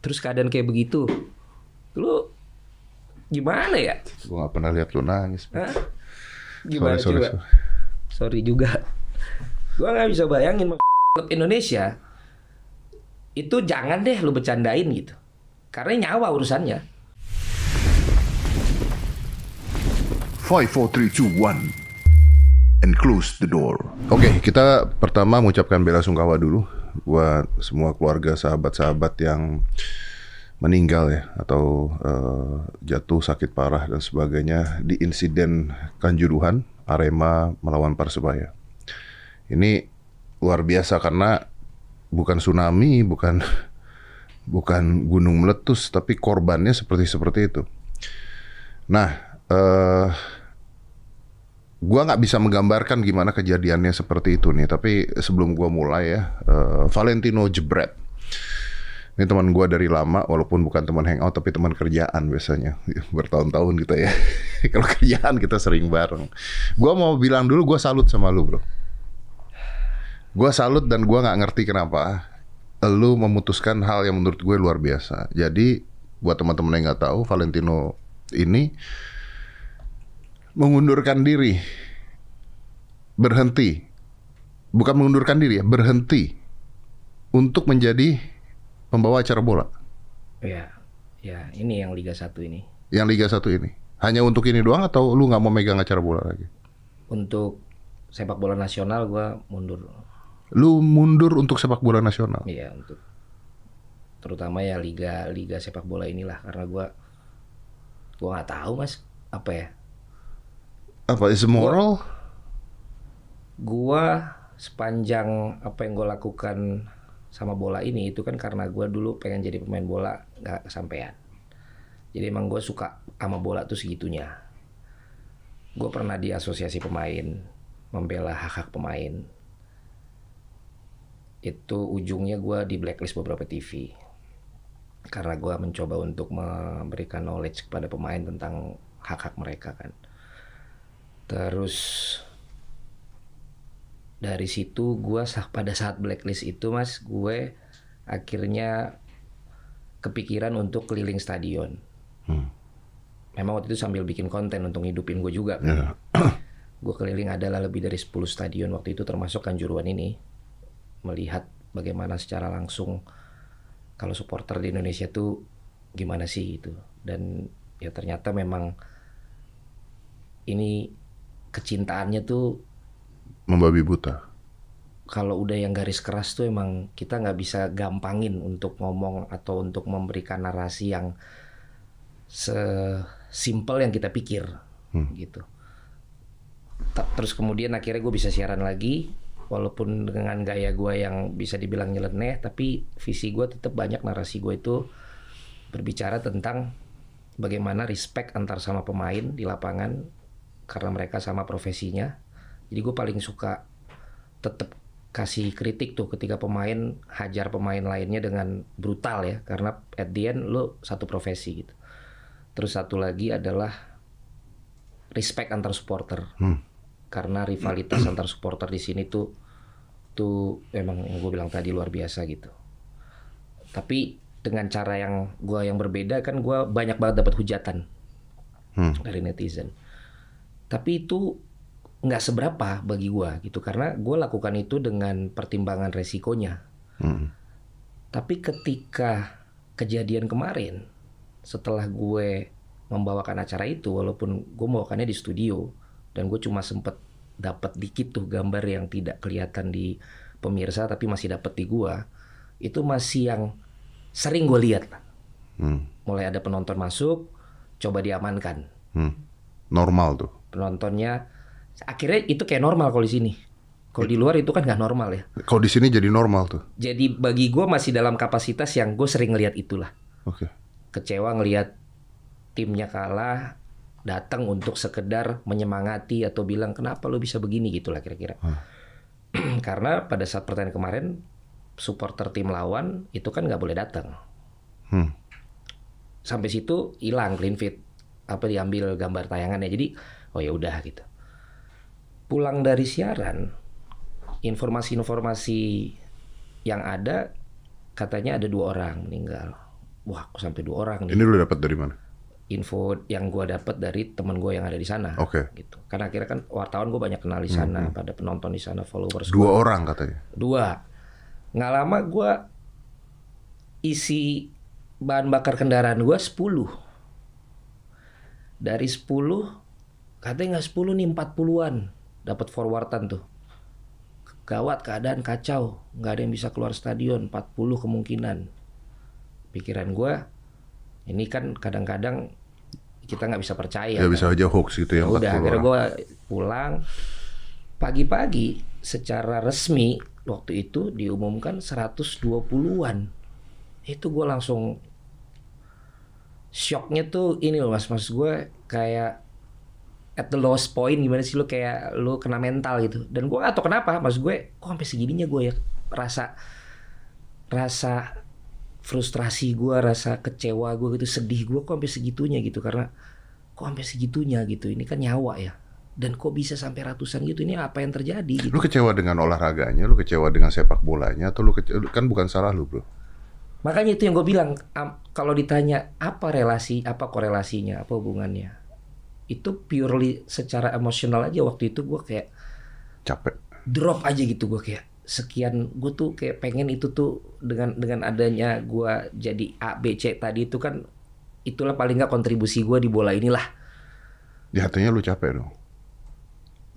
terus keadaan kayak begitu, lu gimana ya? Gue gak pernah lihat lu nangis. Hah? Gimana sorry, coba? sorry. Sorry juga. Gua nggak bisa bayangin klub Indonesia itu jangan deh lu bercandain gitu. Karena nyawa urusannya. 5, 4, 3, 2, 1. And close the door. Oke, kita pertama mengucapkan bela sungkawa dulu buat semua keluarga sahabat-sahabat yang meninggal ya atau eh, jatuh sakit parah dan sebagainya di insiden Kanjuruhan Arema melawan Persebaya. Ini luar biasa karena bukan tsunami, bukan bukan gunung meletus, tapi korbannya seperti seperti itu. Nah, eh gua nggak bisa menggambarkan gimana kejadiannya seperti itu nih. Tapi sebelum gua mulai ya, eh, Valentino Jebret. Ini teman gua dari lama, walaupun bukan teman hangout, tapi teman kerjaan biasanya. Bertahun-tahun gitu ya. Kalau kerjaan kita sering bareng. Gua mau bilang dulu, gua salut sama lu bro. Gua salut dan gua nggak ngerti kenapa lu memutuskan hal yang menurut gue luar biasa. Jadi buat teman-teman yang nggak tahu, Valentino ini mengundurkan diri, berhenti, bukan mengundurkan diri ya, berhenti untuk menjadi pembawa acara bola Ya, ya ini yang Liga 1 ini. yang Liga 1 ini. Hanya untuk ini doang atau lu nggak mau megang acara bola lagi? Untuk sepak bola nasional gua mundur. Lu mundur untuk sepak bola nasional. Iya, untuk terutama ya liga liga sepak bola inilah karena gua gua nggak tahu Mas apa ya. Apa is moral? Gua sepanjang apa yang gue lakukan sama bola ini itu kan karena gua dulu pengen jadi pemain bola nggak kesampaian. Jadi emang gue suka sama bola tuh segitunya. Gue pernah di asosiasi pemain membela hak-hak pemain. Itu ujungnya gue di blacklist beberapa TV karena gue mencoba untuk memberikan knowledge kepada pemain tentang hak-hak mereka kan. Terus dari situ gue sah pada saat blacklist itu mas gue akhirnya kepikiran untuk keliling stadion. Memang waktu itu sambil bikin konten untuk ngidupin gue juga kan. gue keliling adalah lebih dari 10 stadion waktu itu termasuk Kanjuruhan ini melihat bagaimana secara langsung kalau supporter di Indonesia tuh gimana sih gitu dan ya ternyata memang ini kecintaannya tuh Membabi buta. kalau udah yang garis keras tuh emang kita nggak bisa gampangin untuk ngomong atau untuk memberikan narasi yang sesimpel yang kita pikir gitu. Ta- Terus kemudian akhirnya gue bisa siaran lagi walaupun dengan gaya gue yang bisa dibilang nyeleneh tapi visi gue tetap banyak narasi gue itu berbicara tentang bagaimana respect antar sama pemain di lapangan karena mereka sama profesinya. Jadi gue paling suka tetap kasih kritik tuh ketika pemain hajar pemain lainnya dengan brutal ya karena at the end lo satu profesi gitu. Terus satu lagi adalah respect antar supporter. Karena rivalitas antar supporter di sini tuh tuh emang yang gue bilang tadi luar biasa gitu. Tapi dengan cara yang gua yang berbeda kan gua banyak banget dapat hujatan Hmm. dari netizen. Tapi itu nggak seberapa bagi gua gitu karena gue lakukan itu dengan pertimbangan resikonya. Hmm. Tapi ketika kejadian kemarin, setelah gue membawakan acara itu, walaupun gue membawakannya di studio dan gue cuma sempet dapat dikit tuh gambar yang tidak kelihatan di pemirsa tapi masih dapat di gua, itu masih yang sering gue lihat. Hmm. Mulai ada penonton masuk, coba diamankan. Hmm. Normal tuh. Penontonnya akhirnya itu kayak normal kalau di sini. Kalau di luar itu kan nggak normal ya. Kalau di sini jadi normal tuh. Jadi bagi gue masih dalam kapasitas yang gue sering ngelihat itulah. Oke. Kecewa ngelihat timnya kalah, datang untuk sekedar menyemangati atau bilang kenapa lo bisa begini gitulah kira-kira. Karena pada saat pertandingan kemarin supporter tim lawan itu kan nggak boleh datang. Hmm. Sampai situ hilang clean fit apa diambil gambar tayangannya. Jadi oh ya udah gitu. Pulang dari siaran informasi-informasi yang ada katanya ada dua orang meninggal. wah kok sampai dua orang nih Ini lu dapat dari mana? info yang gua dapat dari teman gue yang ada di sana Oke. gitu karena akhirnya kan wartawan gue banyak kenal di sana pada penonton di sana followers Dua gua. orang katanya. dua nggak lama gua isi bahan bakar kendaraan gua 10 dari 10 katanya nggak 10 nih 40-an dapat forwardan tuh. Gawat keadaan kacau. Nggak ada yang bisa keluar stadion 40 kemungkinan. Pikiran gua ini kan kadang-kadang kita nggak bisa percaya Ya kan. bisa aja hoax gitu ya. Ya udah 40 akhirnya gue pulang. Pagi-pagi secara resmi waktu itu diumumkan 120-an itu gue langsung shocknya tuh ini loh mas. Mas gue kayak at the lowest point gimana sih lu kayak lu kena mental gitu. Dan gue gak tau kenapa mas gue kok sampai segininya gue ya rasa rasa frustrasi gue rasa kecewa gue gitu sedih gue kok sampai segitunya gitu. Karena kok sampai segitunya gitu ini kan nyawa ya. Dan kok bisa sampai ratusan gitu ini apa yang terjadi gitu. Lu kecewa dengan olahraganya, lu kecewa dengan sepak bolanya, atau lu kecewa, kan bukan salah lu bro. makanya itu yang gue bilang kalau ditanya apa relasi apa korelasinya apa hubungannya itu purely secara emosional aja waktu itu gue kayak Capek. drop aja gitu gue kayak sekian gue tuh kayak pengen itu tuh dengan dengan adanya gue jadi A B C tadi itu kan itulah paling nggak kontribusi gue di bola inilah Di hatinya lu capek dong.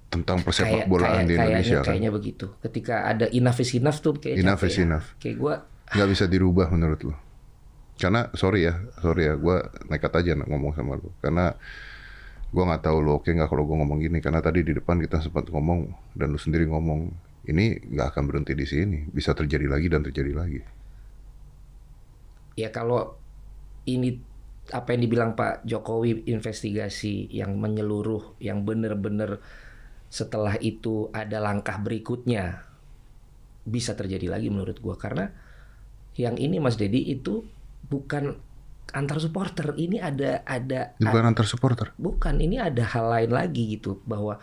Tentang persepak bolaan kayak- di Indonesia kayaknya, kan. kayaknya begitu ketika ada enough is enough tuh kayak Enough capek is ya. enough. kayak gue nggak bisa dirubah menurut lu karena sorry ya sorry ya gue nekat aja ngomong sama lu karena gue nggak tahu lu oke nggak kalau gue ngomong gini karena tadi di depan kita sempat ngomong dan lu sendiri ngomong ini nggak akan berhenti di sini bisa terjadi lagi dan terjadi lagi. Ya kalau ini apa yang dibilang Pak Jokowi investigasi yang menyeluruh yang benar-benar setelah itu ada langkah berikutnya bisa terjadi lagi menurut gua. Karena yang ini Mas Dedi itu bukan antar supporter. Ini ada ada bukan antar supporter? Bukan ini ada hal lain lagi gitu bahwa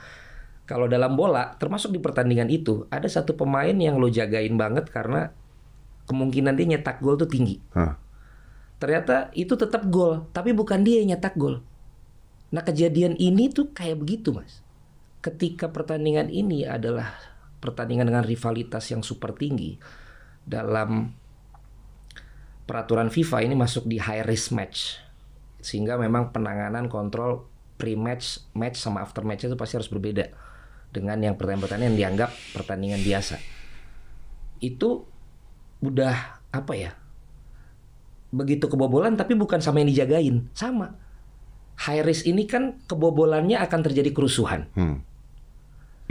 kalau dalam bola termasuk di pertandingan itu ada satu pemain yang lo jagain banget karena kemungkinan dia nyetak gol tuh tinggi. Hah. ternyata itu tetap gol tapi bukan dia yang nyetak gol. Nah kejadian ini tuh kayak begitu mas. Ketika pertandingan ini adalah pertandingan dengan rivalitas yang super tinggi dalam peraturan FIFA ini masuk di high risk match. Sehingga memang penanganan kontrol pre-match match sama after match itu pasti harus berbeda dengan yang pertandingan-pertandingan yang dianggap pertandingan biasa. Itu udah apa ya begitu kebobolan tapi bukan sama yang dijagain sama. High risk ini kan kebobolannya akan terjadi kerusuhan. Hmm.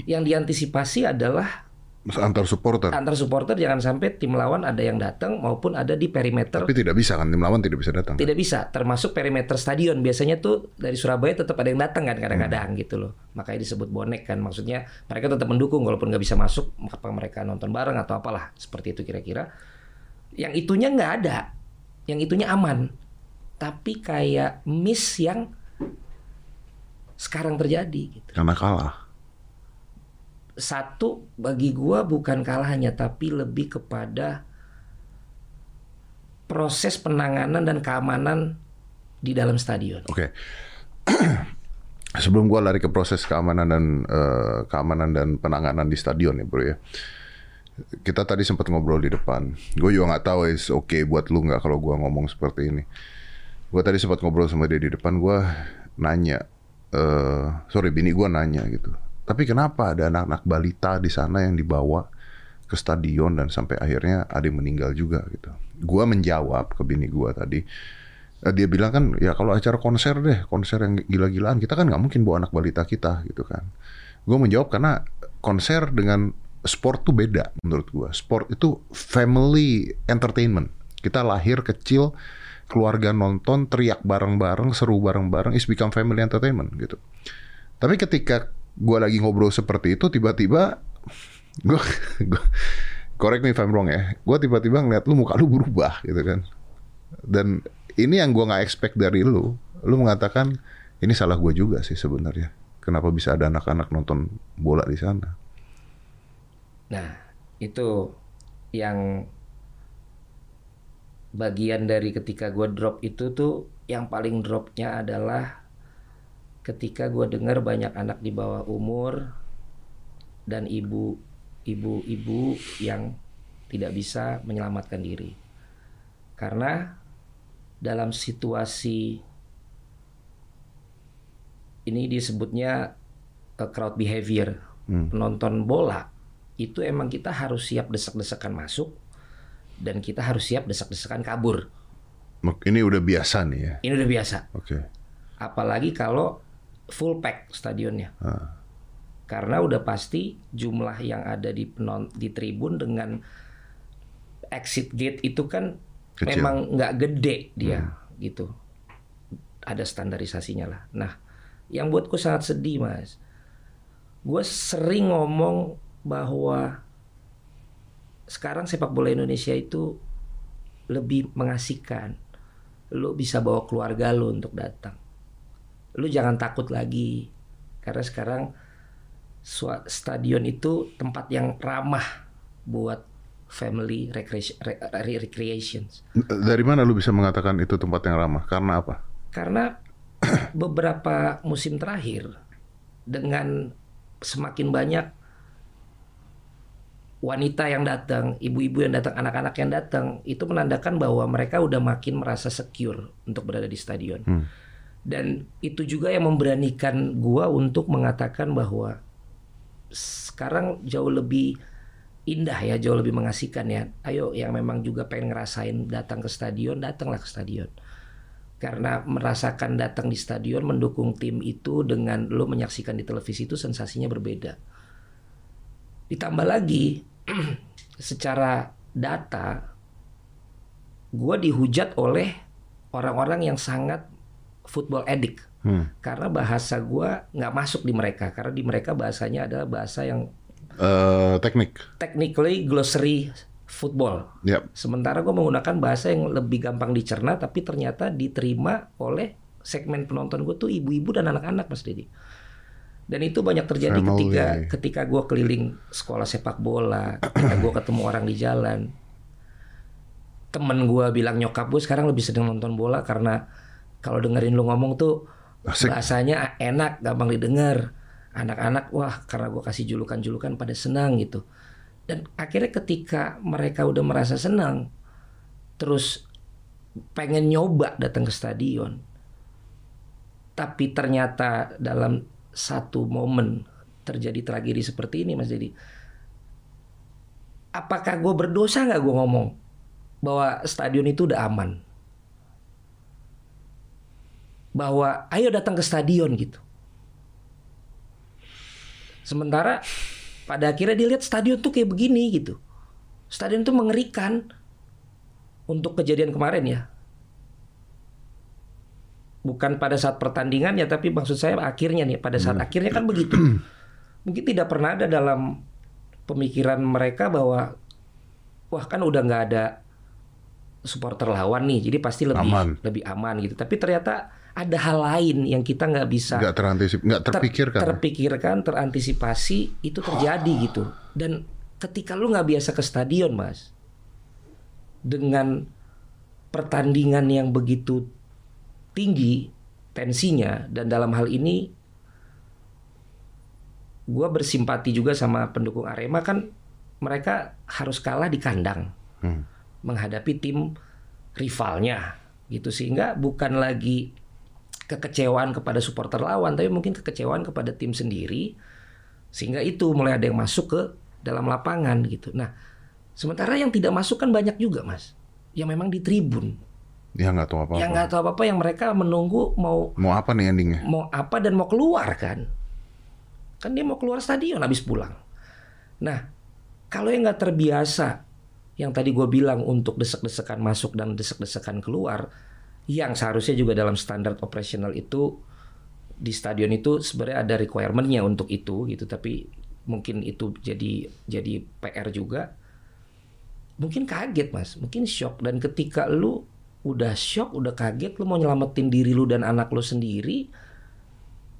yang diantisipasi adalah antar supporter? Antar supporter jangan sampai tim lawan ada yang datang maupun ada di perimeter. Tapi tidak bisa kan tim lawan tidak bisa datang tidak bisa termasuk perimeter stadion. Biasanya tuh dari Surabaya tetap ada yang datang kan Hmm. kadang-kadang gitu loh. Makanya disebut bonek kan maksudnya mereka tetap mendukung walaupun nggak bisa masuk apa mereka nonton bareng atau apalah seperti itu kira-kira. Yang itunya nggak ada yang itunya aman. Tapi kayak miss yang sekarang terjadi gitu. Karena kalah satu bagi gua bukan kalahnya tapi lebih kepada proses penanganan dan keamanan di dalam stadion. Oke. Sebelum gua lari ke proses keamanan dan eh, keamanan dan penanganan di stadion ya, Bro ya. Kita tadi sempat ngobrol di depan. Gue juga nggak tahu is oke buat lu nggak kalau gua ngomong seperti ini. Gue tadi sempat ngobrol sama dia di depan. Gua nanya, eh sorry, bini gua nanya gitu. Tapi kenapa ada anak-anak balita di sana yang dibawa ke stadion dan sampai akhirnya ada yang meninggal juga gitu. Gua menjawab ke bini gua tadi, Eh, dia bilang kan ya kalau acara konser deh konser yang gila-gilaan kita kan nggak mungkin bawa anak balita kita gitu kan. Gue menjawab karena konser dengan sport tuh beda menurut gue sport itu family entertainment. Kita lahir kecil keluarga nonton teriak bareng-bareng seru bareng-bareng is become family entertainment gitu. Tapi ketika gue lagi ngobrol seperti itu tiba-tiba gue correct me if I'm wrong ya gue tiba-tiba ngeliat lu muka lu berubah gitu kan. Dan ini yang gue nggak expect dari lu. Lu mengatakan ini salah gue juga sih sebenarnya. Kenapa bisa ada anak-anak nonton bola di sana? Nah, itu yang bagian dari ketika gue drop itu tuh yang paling dropnya adalah ketika gue dengar banyak anak di bawah umur dan ibu ibu-ibu yang tidak bisa menyelamatkan diri karena dalam situasi ini disebutnya uh, crowd behavior penonton bola itu emang kita harus siap desak-desakan masuk dan kita harus siap desak-desakan kabur Ini udah biasa nih ya. ini udah biasa Oke. apalagi kalau full pack stadionnya Ah. karena udah pasti jumlah yang ada di penon di tribun dengan exit gate itu kan Kecil. Hmm. memang nggak gede dia gitu ada standarisasinya lah nah yang buatku sangat sedih mas gue sering ngomong bahwa sekarang sepak bola Indonesia itu lebih mengasihkan lu bisa bawa keluarga lu untuk datang lu jangan takut lagi karena sekarang stadion itu tempat yang ramah buat family recreation, re- re- recreations. Dari mana lu bisa mengatakan itu tempat yang ramah? Karena apa? Karena beberapa musim terakhir dengan semakin banyak wanita yang datang, ibu-ibu yang datang, anak-anak yang datang, itu menandakan bahwa mereka udah makin merasa secure untuk berada di stadion. Hmm. Dan itu juga yang memberanikan gua untuk mengatakan bahwa sekarang jauh lebih indah ya, jauh lebih mengasihkan ya. Ayo yang memang juga pengen ngerasain datang ke stadion, datanglah ke stadion. Karena merasakan datang di stadion mendukung tim itu dengan lo menyaksikan di televisi itu sensasinya berbeda. Ditambah lagi secara data gua dihujat oleh orang-orang yang sangat football addict Hmm. karena bahasa gua nggak masuk di mereka karena di mereka bahasanya adalah bahasa yang Eh, teknik. technically glossary football Yap. sementara gua menggunakan bahasa yang lebih gampang dicerna tapi ternyata diterima oleh segmen penonton gue tuh ibu-ibu dan anak-anak mas Dedi dan itu banyak terjadi Family. ketika ketika gua keliling sekolah sepak bola ketika gua ketemu orang di jalan temen gua bilang nyokap gue sekarang lebih sedang nonton bola karena kalau dengerin lu ngomong tuh Asik. bahasanya enak gampang didengar. Anak-anak wah karena gue kasih julukan-julukan pada senang gitu. Dan akhirnya ketika mereka udah merasa senang terus pengen nyoba datang ke stadion tapi ternyata dalam satu momen terjadi tragedi seperti ini mas Dedi apakah gue berdosa nggak gue ngomong bahwa stadion itu udah aman bahwa ayo datang ke stadion gitu. Sementara pada akhirnya dia lihat stadion tuh kayak begini gitu. Stadion tuh mengerikan untuk kejadian kemarin ya. Bukan pada saat pertandingan ya, tapi maksud saya akhirnya nih, pada saat akhirnya kan begitu. Mungkin tidak pernah ada dalam pemikiran mereka bahwa wah kan udah nggak ada supporter lawan nih, jadi pasti lebih Aman. lebih aman gitu. Tapi ternyata ada hal lain yang kita nggak bisa Nggak terantisip, nggak ter- terpikirkan. terpikirkan, terantisipasi itu terjadi gitu. Dan ketika lu nggak biasa ke stadion, mas, dengan pertandingan yang begitu tinggi tensinya dan dalam hal ini gua bersimpati juga sama pendukung Arema kan mereka harus kalah di kandang Hmm. menghadapi tim rivalnya gitu sehingga bukan lagi kekecewaan kepada supporter lawan tapi mungkin kekecewaan kepada tim sendiri sehingga itu mulai ada yang masuk ke dalam lapangan gitu. Nah, sementara yang tidak masuk kan banyak juga, Mas. Yang memang di tribun. Ya nggak tahu apa-apa. Yang nggak tahu apa-apa yang mereka menunggu mau Mau apa nih endingnya? mau apa dan mau keluar kan. Kan dia mau keluar stadion habis pulang. Nah, kalau yang nggak terbiasa yang tadi gue bilang untuk desek-desekan masuk dan desek-desekan keluar, yang seharusnya juga dalam standar operasional itu di stadion itu sebenarnya ada requirement-nya untuk itu gitu, tapi mungkin itu jadi jadi PR juga. Mungkin kaget mas, mungkin shock dan ketika lu udah shock, udah kaget, lu mau nyelamatin diri lu dan anak lu sendiri,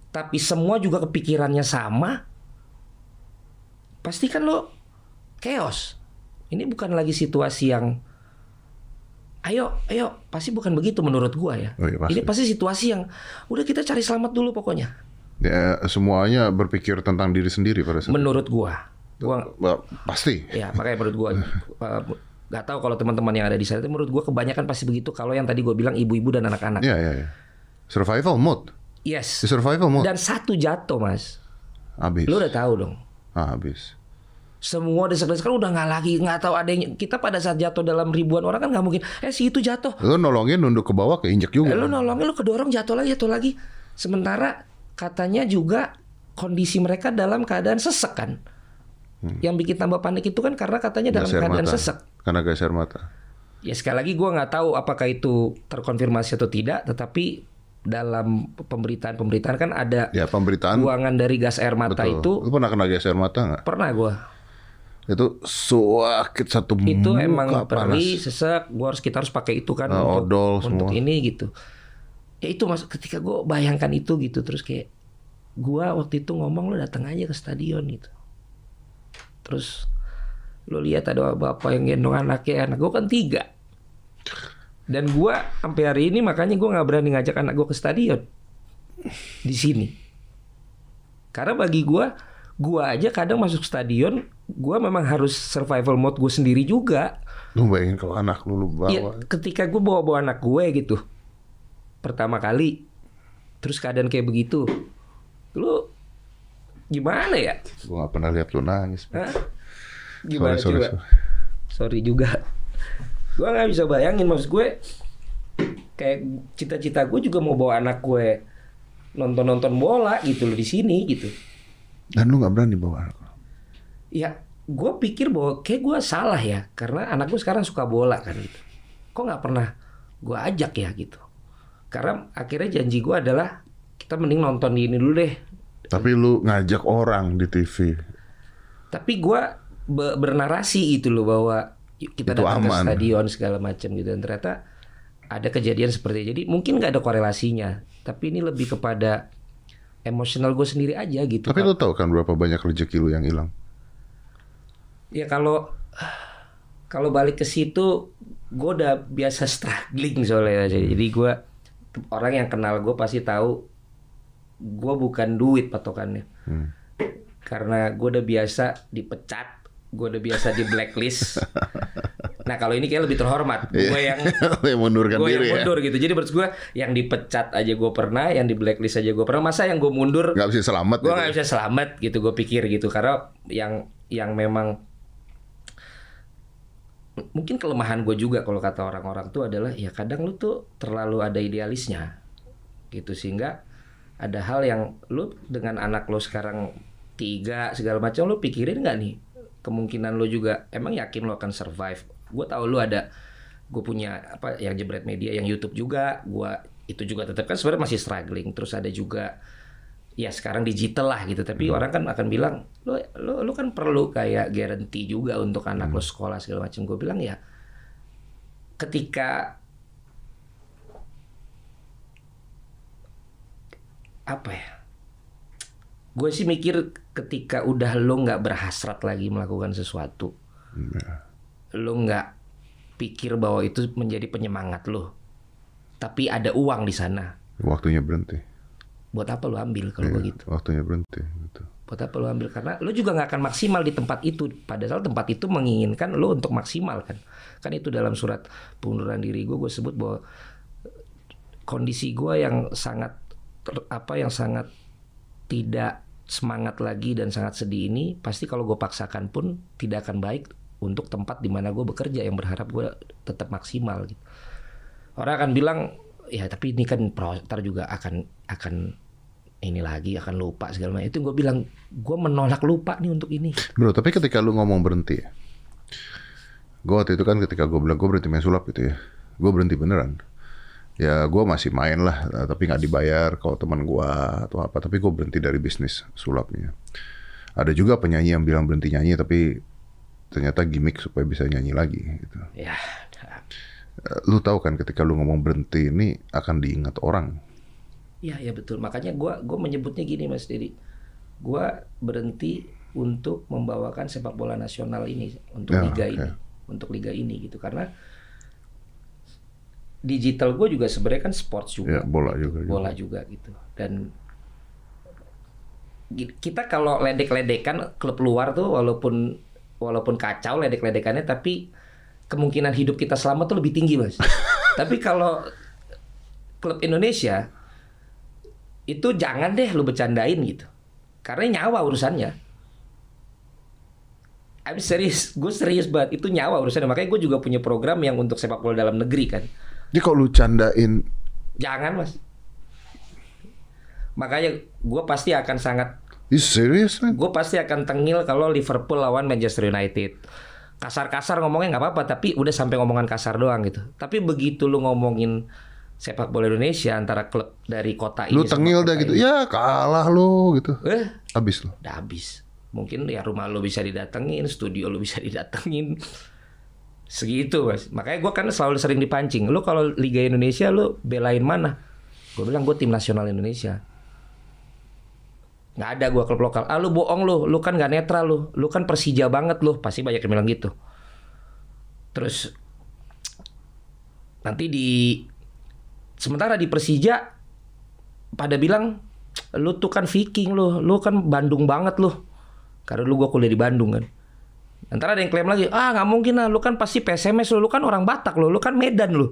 tapi semua juga kepikirannya sama, pasti kan lo chaos. Ini bukan lagi situasi yang Ayo, ayo, pasti bukan begitu menurut gua ya. Oh iya, pasti. Ini pasti situasi yang udah kita cari selamat dulu pokoknya. Ya, semuanya berpikir tentang diri sendiri pada saat Menurut gua. Gua pasti. ya makanya menurut gua nggak tahu kalau teman-teman yang ada di sana itu menurut gua kebanyakan pasti begitu kalau yang tadi gua bilang ibu-ibu dan anak-anak. Ya, ya, ya. Survival mode. Yes. Di survival mode. Dan satu jatuh, Mas. habis. Lu udah tahu dong. Ah, habis. Semua desak-desakan udah nggak lagi nggak tahu ada yang kita pada saat jatuh dalam ribuan orang kan nggak mungkin eh si itu jatuh Lu nolongin nunduk ke bawah keinjek juga. Eh, lu nolongin lu kedorong jatuh lagi jatuh lagi sementara katanya juga kondisi mereka dalam keadaan sesek kan yang bikin tambah panik itu kan karena katanya dalam Gas air keadaan mata. sesek Karena gas air mata. ya sekali lagi gua nggak tahu apakah itu terkonfirmasi atau tidak tetapi dalam pemberitaan-pemberitaan kan ada Ya, pemberitaan. buangan dari gas air mata Betul. itu Lu pernah kena gas air mata nggak? pernah gua Itu sakit satu itu muka emang panas. perih sesek gua harus kita harus pakai itu kan Nah, untuk odol untuk semua. ini gitu. Ya itu mas ketika gua bayangkan itu gitu terus kayak gua waktu itu ngomong lo datang aja ke stadion gitu. Terus lo lihat ada bapak yang gendong anaknya anak gua kan tiga. Dan gua sampai hari ini makanya gua nggak berani ngajak anak gua ke stadion. Di sini. Karena bagi gua gua aja kadang masuk stadion gua memang harus survival mode gue sendiri juga Lu bayangin kalau anak lu, lu bawa. Iya, ketika gue bawa bawa anak gue gitu pertama kali terus keadaan kayak begitu lu gimana ya Gua gak pernah lihat lu nangis. Hah? gimana sorry, coba sorry. sorry juga gue nggak bisa bayangin maksud gue kayak cita-cita gue juga mau bawa anak gue nonton nonton bola gitu loh di sini gitu Dan lu gak berani bawa anak. Ya gue pikir bahwa kayak gue salah ya karena anak gue sekarang suka bola kan gitu kok nggak pernah gue ajak ya gitu karena akhirnya janji gue adalah kita mending nonton di ini dulu deh Tapi lu ngajak orang di TV. tapi gue be- bernarasi itu loh bahwa kita Itu datang ke aman. stadion segala macam gitu dan ternyata ada kejadian seperti itu. jadi mungkin nggak ada korelasinya tapi ini lebih kepada emosional gue sendiri aja gitu Tapi lu tahu kan berapa banyak rezeki lu yang hilang? Ya kalau kalau balik ke situ gue udah biasa struggling soalnya. Jadi gue orang yang kenal gue pasti tahu gue bukan duit patokannya. Hmm. karena gue udah biasa dipecat gue udah biasa di blacklist. Nah kalau ini kayak lebih terhormat. Gue yang yang mundurkan gue yang ya. mundur gitu. Jadi menurut gue yang dipecat aja gue pernah yang di blacklist aja gue pernah masa yang gue mundur Gak bisa selamat gue gitu. nggak bisa selamat gitu gue pikir gitu. Karena yang yang memang mungkin kelemahan gue juga kalau kata orang-orang tuh adalah ya kadang lu tuh terlalu ada idealisnya gitu. Sehingga ada hal yang lu dengan anak lo sekarang tiga segala macam lu pikirin nggak nih kemungkinan lu juga emang yakin lo akan survive? Gue tahu lu ada gue punya apa yang jebret media yang YouTube juga gue itu juga tetap kan sebenarnya masih struggling. Terus ada juga ya sekarang digital lah gitu. Tapi orang kan akan bilang lo lo lo kan perlu kayak guarantee juga untuk anak lo sekolah segala macam. Gue bilang ya ketika apa ya gue sih mikir ketika udah lo nggak berhasrat lagi melakukan sesuatu Ya. lo nggak pikir bahwa itu menjadi penyemangat lo. Tapi ada uang di sana. Waktunya berhenti. Buat apa lo ambil kalau Iya, begitu Waktunya berhenti. Gitu. buat apa lo ambil karena lo juga nggak akan maksimal di tempat itu padahal tempat itu menginginkan lo untuk maksimal kan kan itu dalam surat pengunduran diri gue gue sebut bahwa kondisi gue yang sangat apa yang sangat tidak semangat lagi dan sangat sedih ini pasti kalau gue paksakan pun tidak akan baik untuk tempat di mana gue bekerja yang berharap gue tetap maksimal gitu orang akan bilang ya tapi ini kan ntar juga akan akan ini lagi akan lupa segala macam itu gue bilang gue menolak lupa nih untuk ini Bro, tapi ketika lu ngomong berhenti ya. Gue waktu itu kan ketika gue bilang gue berhenti main sulap gitu ya. Gue berhenti beneran. Ya gue masih main lah, eh, tapi nggak dibayar kalau teman gue atau apa. Tapi gue berhenti dari bisnis sulapnya. Ada juga penyanyi yang bilang berhenti nyanyi, tapi ternyata gimmick supaya bisa nyanyi lagi. Gitu. ya Lu tahu kan ketika lu ngomong berhenti ini akan diingat orang. ya ya betul makanya gue gue menyebutnya gini mas Dedi gue berhenti untuk membawakan sepak bola nasional ini untuk Ya, liga oke. ini untuk liga ini gitu karena digital gue juga sebenarnya kan sports juga Ya, bola juga. bola juga gitu dan kita kalau ledek-ledekan klub luar tuh walaupun walaupun kacau ledek-ledekannya tapi kemungkinan hidup kita selamat tuh lebih tinggi mas tapi kalau klub Indonesia itu jangan deh lu bercandain gitu karena nyawa urusannya I'm serius, gue serius banget. Itu nyawa urusannya. Makanya gue juga punya program yang untuk sepak bola dalam negeri kan. Jadi kalau lu candain Jangan mas. Makanya gue pasti akan sangat, Is serius man? gue pasti akan tengil kalau Liverpool lawan Manchester United. Kasar-kasar ngomongnya nggak apa-apa, tapi udah sampai ngomongan kasar doang gitu. Tapi begitu lu ngomongin sepak bola Indonesia antara klub dari kota ini, Lu tengil dah gitu. ini, Ya kalah lu gitu. eh, Habis lu. udah habis. Mungkin ya rumah lu bisa didatengin, studio lu bisa didatengin. Segitu mas. Makanya gue kan selalu sering dipancing. Lu kalau Liga Indonesia lu belain mana? Gue bilang gue tim nasional Indonesia. Nggak ada gue klub lokal. Ah lu bohong lu, lu kan nggak netral lu, lu kan Persija banget lu. Pasti banyak yang bilang gitu. Terus nanti di sementara di Persija pada bilang lu tuh kan Viking lu, lu kan Bandung banget lu. Karena lu gua kuliah di Bandung kan. Ntar ada yang klaim lagi, ah nggak mungkin lah, lu kan pasti PSMS lu, lu kan orang Batak lu, lu kan Medan lu.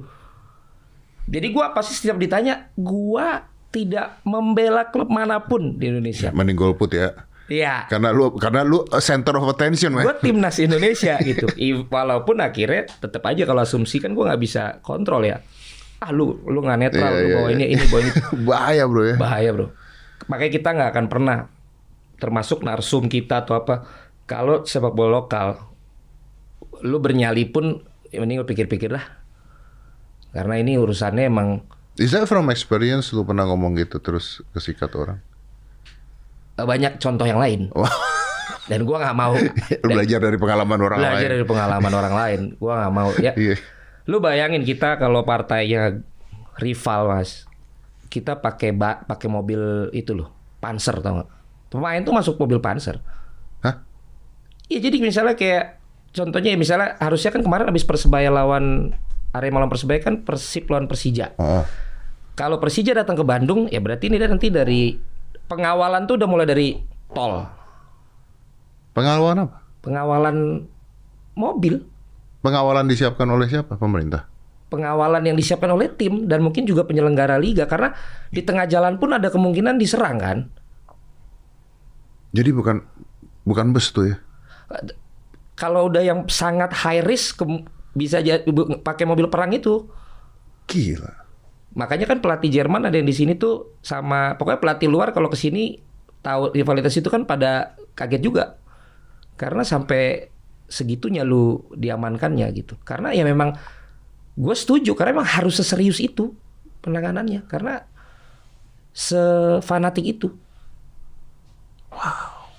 Jadi gua pasti setiap ditanya, gua tidak membela klub mana pun di Indonesia. Mending golput ya. Iya. Karena lu karena lu uh, center of attention, man. Gue timnas Indonesia gitu. Walaupun akhirnya tetap aja kalau asumsi kan gua nggak bisa kontrol ya. Ah lu lu nggak netral, Iya, lu iya, bawa iya. ini ini bawa ini. Bahaya, Bro ya. bahaya bro makanya kita nggak akan pernah termasuk narsum kita atau apa kalau sepak bola lokal lu bernyali pun ya mending lu pikir-pikir lah karena ini urusannya emang Is that from experience lu pernah ngomong gitu terus kesikat orang? eh, banyak contoh yang lain Wah, dan gua nggak mau lu belajar dari pengalaman orang belajar lain. dari pengalaman orang lain gua nggak mau ya Iya. lu bayangin kita kalau partainya rival mas kita pakai pakai mobil itu loh panser tau nggak pemain tuh masuk mobil panser Hah? Iya jadi misalnya kayak contohnya ya misalnya harusnya kan kemarin habis Persebaya lawan Arema lawan Persebaya kan Persib lawan Persija. Heeh. Kalau Persija datang ke Bandung ya berarti ini nanti dari pengawalan tuh udah mulai dari tol. Pengawalan apa? Pengawalan mobil, Pengawalan disiapkan oleh siapa? Pemerintah. pengawalan yang disiapkan oleh tim dan mungkin juga penyelenggara liga karena di tengah jalan pun ada kemungkinan diserang kan. Jadi bukan bukan bus tuh ya. Kalau udah yang sangat high risk bisa pakai mobil perang itu. Gila. Makanya kan pelatih Jerman ada yang di sini tuh sama pokoknya pelatih luar kalau ke sini tahu rivalitas itu kan pada kaget juga. Karena sampai segitunya lu diamankannya gitu. Karena ya memang gue setuju karena memang harus seserius itu penanganannya karena sefanatik itu. Wow.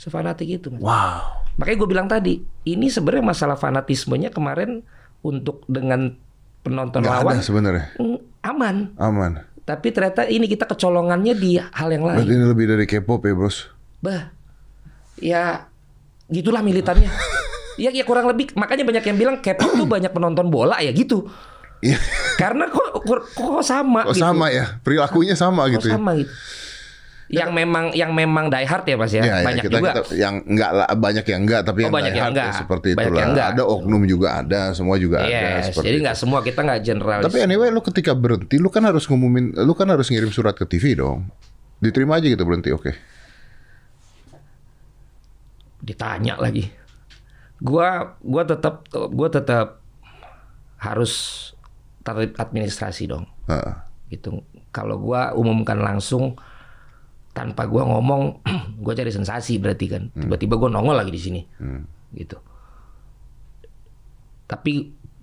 Sefanatik itu. Mas. Wow. Makanya gue bilang tadi, ini sebenarnya masalah fanatismenya kemarin untuk dengan penonton Nggak lawan ada sebenarnya. mm, aman. Aman. Tapi ternyata ini kita kecolongannya di hal yang lain. Berarti ini lebih dari K-pop ya, Bros. Bah, ya gitulah militannya. ya, ya kurang lebih. Makanya banyak yang bilang K-pop tuh banyak penonton bola ya gitu. Iya. Karena kok kok, kok sama Kok gitu. sama ya? Perilakunya sama Kok gitu ya. sama gitu. Yang memang yang memang die hard ya Mas ya. Ya, ya, banyak kita, juga. kita yang enggak lah banyak yang enggak tapi Oh, yang banyak die yang hard ya enggak. seperti Banyak itulah. yang enggak. Ada oknum juga ada, semua juga ada Yes, seperti jadi itu. nggak semua kita nggak generalis. Tapi anyway lu ketika berhenti lu kan harus ngumumin lu kan harus ngirim surat ke TV dong. Diterima aja gitu berhenti, oke. ditanya lagi. Gua gua tetap gua tetap harus terlibat administrasi dong. Heeh. Gitu. Kalau gua umumkan langsung tanpa gua ngomong, gua cari sensasi berarti kan. Tiba-tiba gua nongol lagi di sini. Gitu. Tapi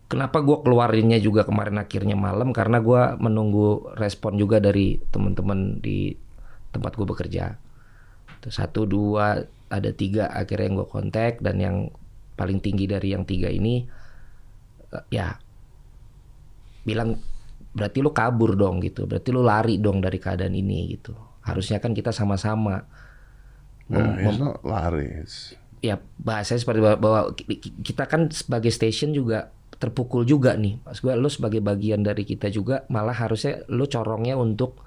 kenapa gua keluarinnya juga kemarin akhirnya malam karena gua menunggu respon juga dari teman-teman di tempat gua bekerja. Terus satu dua ada tiga akhirnya yang gue kontak dan yang paling tinggi dari yang tiga ini eh, ya bilang berarti lu kabur dong gitu berarti lu lari dong dari keadaan ini gitu harusnya kan kita sama-sama Nah, not laris. ya bahasanya seperti bahwa, bahwa ki- ki- kita kan sebagai station juga terpukul juga nih. Mas gue lu sebagai bagian dari kita juga malah harusnya lu corongnya untuk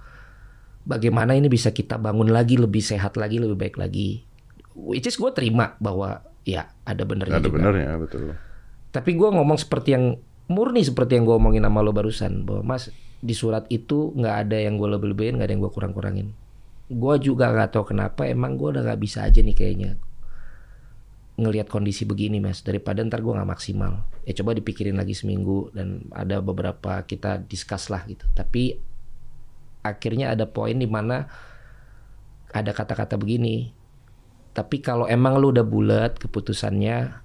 bagaimana ini bisa kita bangun lagi lebih sehat lagi lebih baik lagi. Which is gue terima bahwa ya ada benernya Ada juga. benernya betul. Tapi gue ngomong seperti yang murni seperti yang gue omongin sama lo barusan bahwa mas di surat itu nggak ada yang gue lebih-lebihin nggak ada yang gue kurang-kurangin. Gue juga nggak tahu kenapa emang gue udah nggak bisa aja nih kayaknya ngelihat kondisi begini mas. Daripada ntar gue nggak maksimal. Ya coba dipikirin lagi seminggu dan ada beberapa kita discuss lah gitu. Tapi akhirnya ada poin di mana ada kata-kata begini. Tapi kalau emang lu udah bulat keputusannya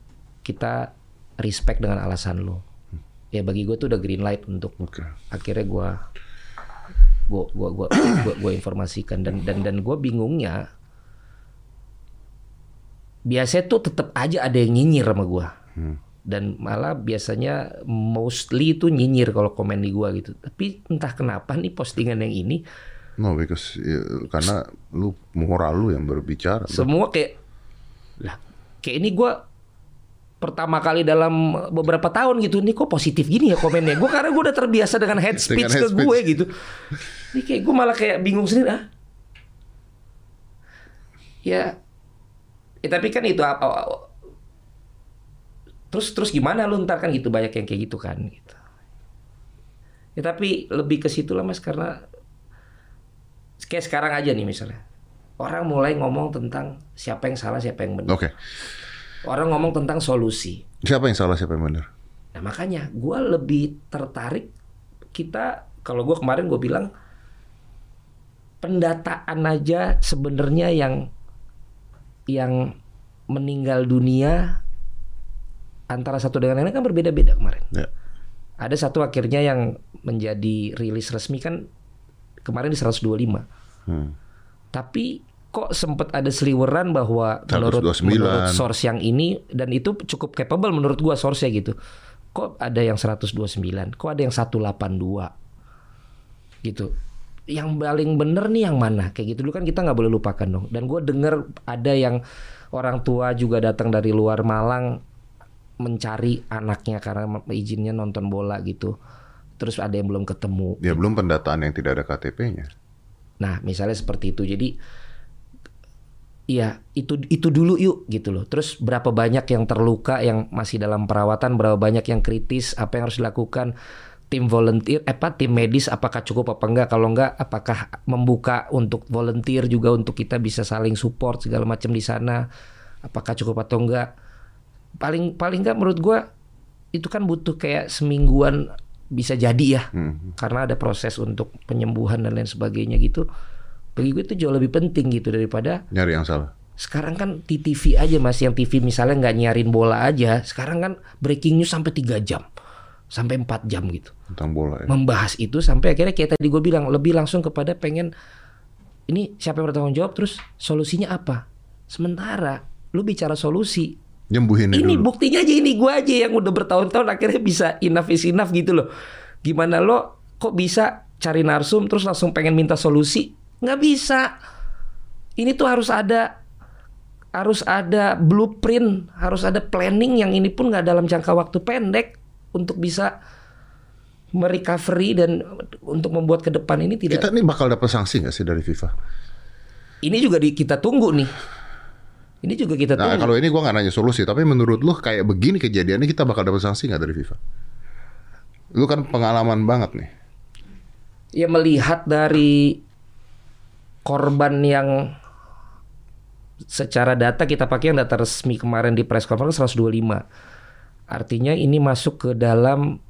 kita respect dengan alasan lu. Ya bagi gue tuh udah green light untuk Oke. akhirnya gue gue gua gua gua, gua informasikan. Dan dan dan gue bingungnya biasanya tuh tetap aja ada yang nyinyir sama gue dan malah biasanya mostly itu nyinyir kalau komen di gue gitu. Tapi entah kenapa nih postingan yang ini No, because ya, karena lu moral lu yang berbicara. semua kayak lah kayak ini gue pertama kali dalam beberapa tahun gitu nih kok positif gini ya komennya? Gue karena gue udah terbiasa dengan head speech Dengan head ke gue gitu. Ini kayak gue malah kayak bingung sendiri ah ya ya tapi kan itu apa terus terus gimana lu ntar kan gitu banyak yang kayak gitu kan gitu. Ya tapi lebih ke situ lah mas karena kayak sekarang aja nih misalnya orang mulai ngomong tentang siapa yang salah siapa yang benar. Oke. Orang ngomong tentang solusi Siapa yang salah siapa yang benar? nah makanya gue lebih tertarik kita kalau gue kemarin gue bilang pendataan aja sebenarnya yang yang meninggal dunia antara satu dengan lain kan berbeda-beda kemarin Ya. ada satu akhirnya yang menjadi rilis resmi kan kemarin di 125 Hmm. tapi kok sempat ada seliweran bahwa menurut 129. menurut source yang ini dan itu cukup capable menurut gua source-nya gitu. Kok ada yang 129, kok ada yang 182. Gitu. Yang paling bener nih yang mana? Kayak gitu dulu kan kita nggak boleh lupakan dong. Dan gua denger ada yang orang tua juga datang dari luar Malang mencari anaknya karena izinnya nonton bola gitu. Terus ada yang belum ketemu. Ya belum pendataan yang tidak ada KTP-nya. Nah, misalnya seperti itu. Jadi Iya, itu itu dulu yuk gitu loh. Terus berapa banyak yang terluka yang masih dalam perawatan, berapa banyak yang kritis, apa yang harus dilakukan tim volunteer, eh, apa tim medis apakah cukup apa enggak? Kalau enggak apakah membuka untuk volunteer juga untuk kita bisa saling support segala macam di sana? Apakah cukup atau enggak? Paling paling enggak menurut gua itu kan butuh kayak semingguan bisa jadi ya. Karena ada proses untuk penyembuhan dan lain sebagainya gitu bagi gue itu jauh lebih penting gitu daripada Nyari yang salah. sekarang kan di TV aja mas yang TV misalnya nggak nyarin bola aja sekarang kan breaking news sampai 3 jam sampai 4 jam gitu Tentang bola ya. membahas itu sampai akhirnya kayak tadi gue bilang lebih langsung kepada pengen ini siapa yang bertanggung jawab terus solusinya apa sementara lu bicara solusi Nyembuhin ini dulu. buktinya aja ini gue aja yang udah bertahun-tahun akhirnya bisa enough is enough gitu loh. Gimana lo kok bisa cari narsum terus langsung pengen minta solusi? Nggak bisa. Ini tuh harus ada harus ada blueprint, harus ada planning yang ini pun nggak dalam jangka waktu pendek untuk bisa merecovery dan untuk membuat ke depan ini tidak. Kita nih bakal dapat sanksi nggak sih dari FIFA? Ini juga di, kita tunggu nih. Ini juga kita Nah tunggu. kalau ini gua nggak nanya solusi, tapi menurut lu kayak begini kejadiannya kita bakal dapat sanksi nggak dari FIFA? Lu kan pengalaman banget nih. ya melihat dari korban yang secara data kita pakai yang data resmi kemarin di press conference 125. Artinya ini masuk ke dalam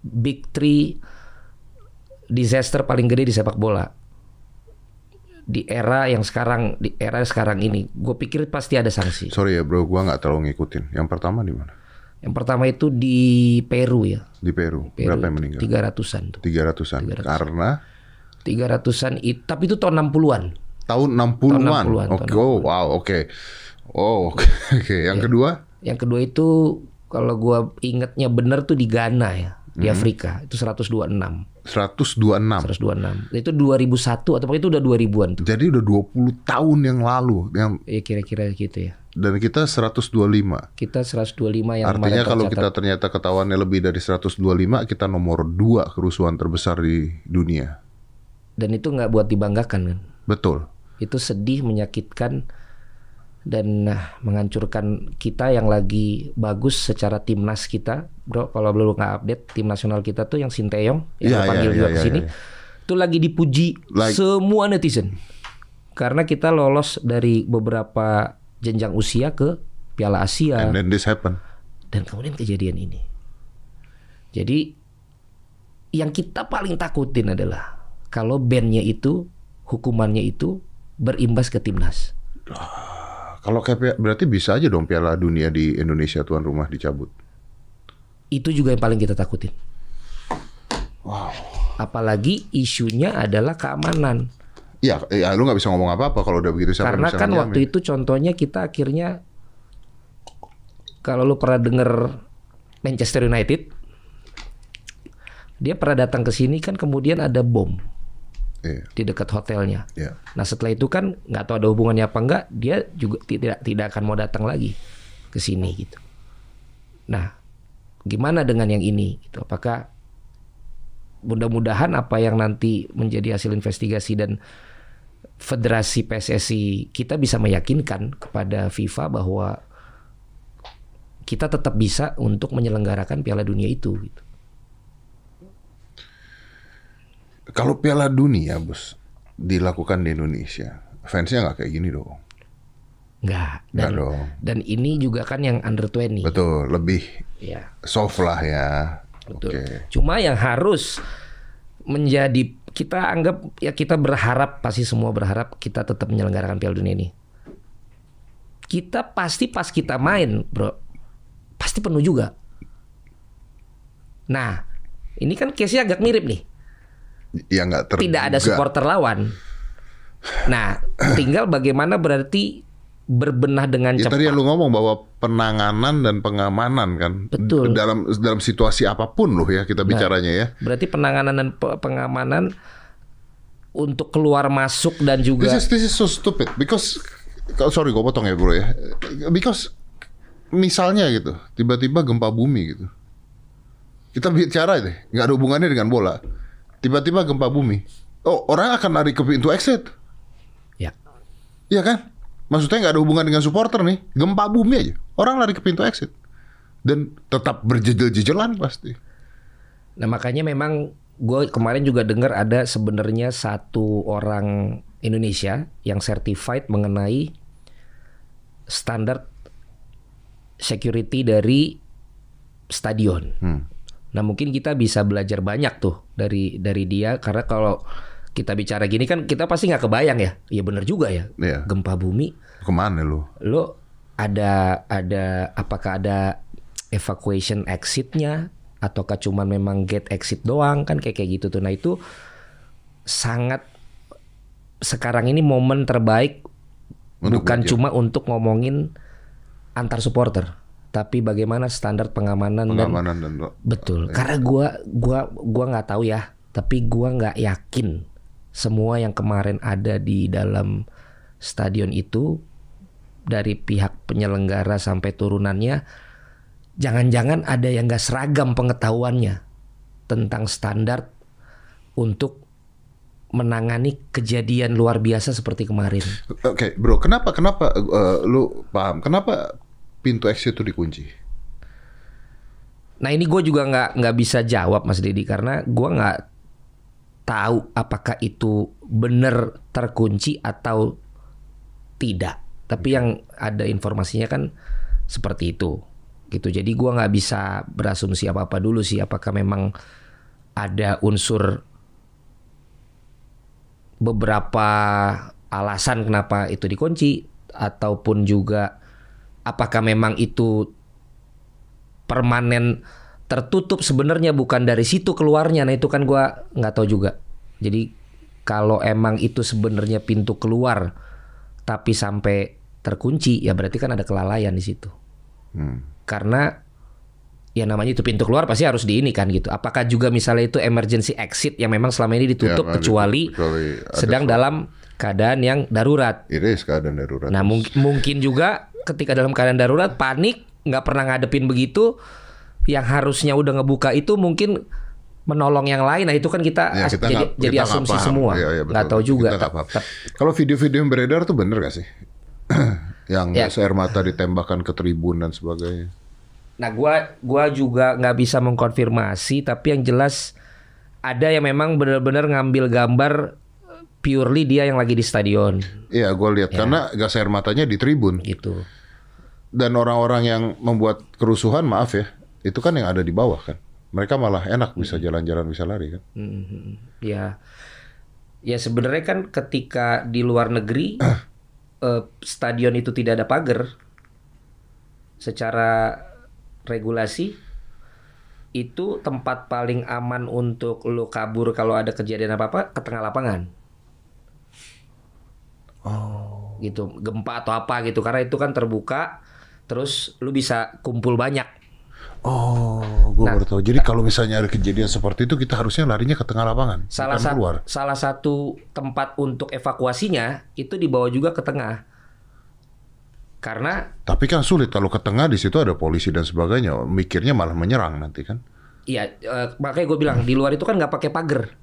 big three disaster paling gede di sepak bola. Di era yang sekarang, di era sekarang ini, gue pikir pasti ada sanksi. Sorry ya bro, gua nggak terlalu ngikutin. Yang pertama di mana? Yang pertama itu di Peru ya, Di Peru. Peru Berapa yang meninggal? tiga ratusan tuh, Tiga ratusan. Karena tiga ratusan itu, tapi itu tahun 60-an. tahun 60-an. 60-an, Oke, tahun oh wow, oke. Oh, oke. Oke, yang Iya. kedua? Yang kedua itu kalau gua ingetnya bener tuh di Ghana ya, di Hmm. Afrika itu 126. 126. 126. Itu 2001 atau itu udah 2000-an tuh. Jadi udah 20 tahun yang lalu yang Ya kira-kira gitu ya. Dan kita 125. Kita 125 yang Artinya kalau tercatat. kita ternyata ketahuannya lebih dari 125, kita nomor dua kerusuhan terbesar di dunia. Dan itu nggak buat dibanggakan kan. Betul. Itu sedih, menyakitkan dan nah, menghancurkan kita yang lagi bagus secara timnas kita, bro. Kalau belum nggak update tim nasional kita tuh yang Sinteyong yang lo panggil iya, juga iya, ke sini, iya, itu lagi dipuji Like- semua netizen karena kita lolos dari beberapa jenjang usia ke Piala Asia And then this happen. dan kemudian kejadian ini. Jadi yang kita paling takutin adalah kalau bandnya itu hukumannya itu berimbas ke timnas. Kalau kayak berarti bisa aja dong Piala Dunia di Indonesia tuan rumah dicabut. Itu juga yang paling kita takutin. Wow. Apalagi isunya adalah keamanan. Iya, ya, lu nggak bisa ngomong apa-apa kalau udah begitu siapa Karena kan waktu itu contohnya kita akhirnya kalau lu pernah denger Manchester United dia pernah datang ke sini kan kemudian ada bom Iya, di dekat hotelnya. iya. Nah setelah itu kan nggak tahu ada hubungannya apa enggak, dia juga tidak tidak akan mau datang lagi ke sini gitu. Nah gimana dengan yang ini? Gitu. Apakah mudah-mudahan apa yang nanti menjadi hasil investigasi dan federasi PSSI kita bisa meyakinkan kepada FIFA bahwa kita tetap bisa untuk menyelenggarakan Piala Dunia itu. Gitu. Kalau Piala Dunia, bos, dilakukan di Indonesia, fansnya nggak kayak gini dong. Nggak. Nggak Dan, dong. dan ini juga kan yang under 20. Betul, lebih Ya. soft lah ya. Betul. Oke. Cuma yang harus menjadi kita anggap ya kita berharap pasti semua berharap kita tetap menyelenggarakan Piala Dunia ini. Kita pasti pas kita main, bro, pasti penuh juga. Nah, ini kan case-nya agak mirip nih. Ya nggak terduga. Tidak ada supporter lawan. Nah, tinggal bagaimana berarti berbenah dengan Ya cepat. tadi yang lu ngomong bahwa penanganan dan pengamanan kan Betul. Nah. dalam dalam situasi apa pun loh ya kita bicaranya ya. Berarti penanganan dan pe- pengamanan untuk keluar masuk dan juga This is this is so stupid because sorry gue potong ya bro ya. Because misalnya gitu tiba-tiba gempa bumi gitu. Kita bicara deh nggak ada hubungannya dengan bola. Tiba-tiba gempa bumi. Oh orang akan lari ke pintu exit. ya Iya kan? Maksudnya nggak ada hubungan dengan supporter nih. Gempa bumi aja. Orang lari ke pintu exit. Dan tetap berjejel-jejelan pasti. Nah makanya memang gue kemarin juga dengar ada sebenarnya satu orang Indonesia yang certified mengenai standar security dari stadion. Hmm. Nah mungkin kita bisa belajar banyak tuh dari dari dia karena kalau kita bicara gini kan kita pasti nggak kebayang ya. Iya bener juga ya. Iya. Gempa bumi Ke mana lu? lo ada ada apakah ada evacuation exitnya ataukah cuman memang gate exit doang kan kayak kayak gitu tuh nah itu sangat sekarang ini momen terbaik Untuk bukan belajar. cuma untuk ngomongin antar supporter tapi bagaimana standar pengamanan, dan Pengamanan dan Betul. Karena gua gua gua nggak tahu ya, tapi gua nggak yakin semua yang kemarin ada di dalam stadion itu dari pihak penyelenggara sampai turunannya jangan-jangan ada yang nggak seragam pengetahuannya tentang standar untuk menangani kejadian luar biasa seperti kemarin. Oke, bro, kenapa kenapa eh, lu paham? Kenapa pintu exit itu dikunci? Nah ini gue juga nggak nggak bisa jawab Mas Dedi karena gue nggak tahu apakah itu benar terkunci atau tidak. Tapi yang ada informasinya kan seperti itu, gitu. Jadi gue nggak bisa berasumsi apa apa dulu sih. Apakah memang ada unsur beberapa alasan kenapa itu dikunci ataupun juga apakah memang itu permanen tertutup sebenarnya bukan dari situ keluarnya. Nah itu kan gua nggak tahu juga. Jadi kalau emang itu sebenarnya pintu keluar tapi sampai terkunci ya berarti kan ada kelalaian di situ. Hmm. Karena ya namanya itu pintu keluar pasti harus di ini kan gitu. Apakah juga misalnya itu emergency exit yang memang selama ini ditutup Ya, kecuali, kecuali sedang dalam keadaan yang darurat. Iris keadaan darurat. Nah mung- mungkin juga ketika dalam keadaan darurat panik nggak pernah ngadepin begitu yang harusnya udah ngebuka itu mungkin menolong yang lain nah itu kan kita, Ya, kita jadi nggak- jadi kita asumsi paham. semua Iya, iya, nggak tahu juga Kita tap- Kalau video-video yang beredar tuh bener gak sih? yang Ya. air mata ditembakkan ke tribun dan sebagainya. Nah, gua gua juga nggak bisa mengkonfirmasi, tapi yang jelas ada yang memang benar-benar ngambil gambar purely dia yang lagi di stadion Iya, gue lihat karena gas air matanya di tribun gitu. dan orang-orang yang membuat kerusuhan, maaf ya, itu kan yang ada di bawah kan. Mereka malah enak bisa jalan-jalan, bisa lari kan. Mhm. Ya, ya sebenarnya kan ketika di luar negeri eh, stadion itu tidak ada pagar, secara regulasi itu tempat paling aman untuk lo kabur kalau ada kejadian apa apa ke tengah lapangan. Oh. Gitu, gempa atau apa gitu karena itu kan terbuka, terus lu bisa kumpul banyak. Oh, gue Nah, baru tahu. Jadi kalau misalnya ada kejadian seperti itu, kita harusnya larinya ke tengah lapangan, Salah bukan satu keluar. salah satu tempat untuk evakuasinya itu dibawa juga ke tengah. Karena Tapi kan sulit kalau ke tengah di situ ada polisi dan sebagainya. Mikirnya malah menyerang nanti kan. ya eh, makanya gue bilang di luar itu kan nggak pakai pagar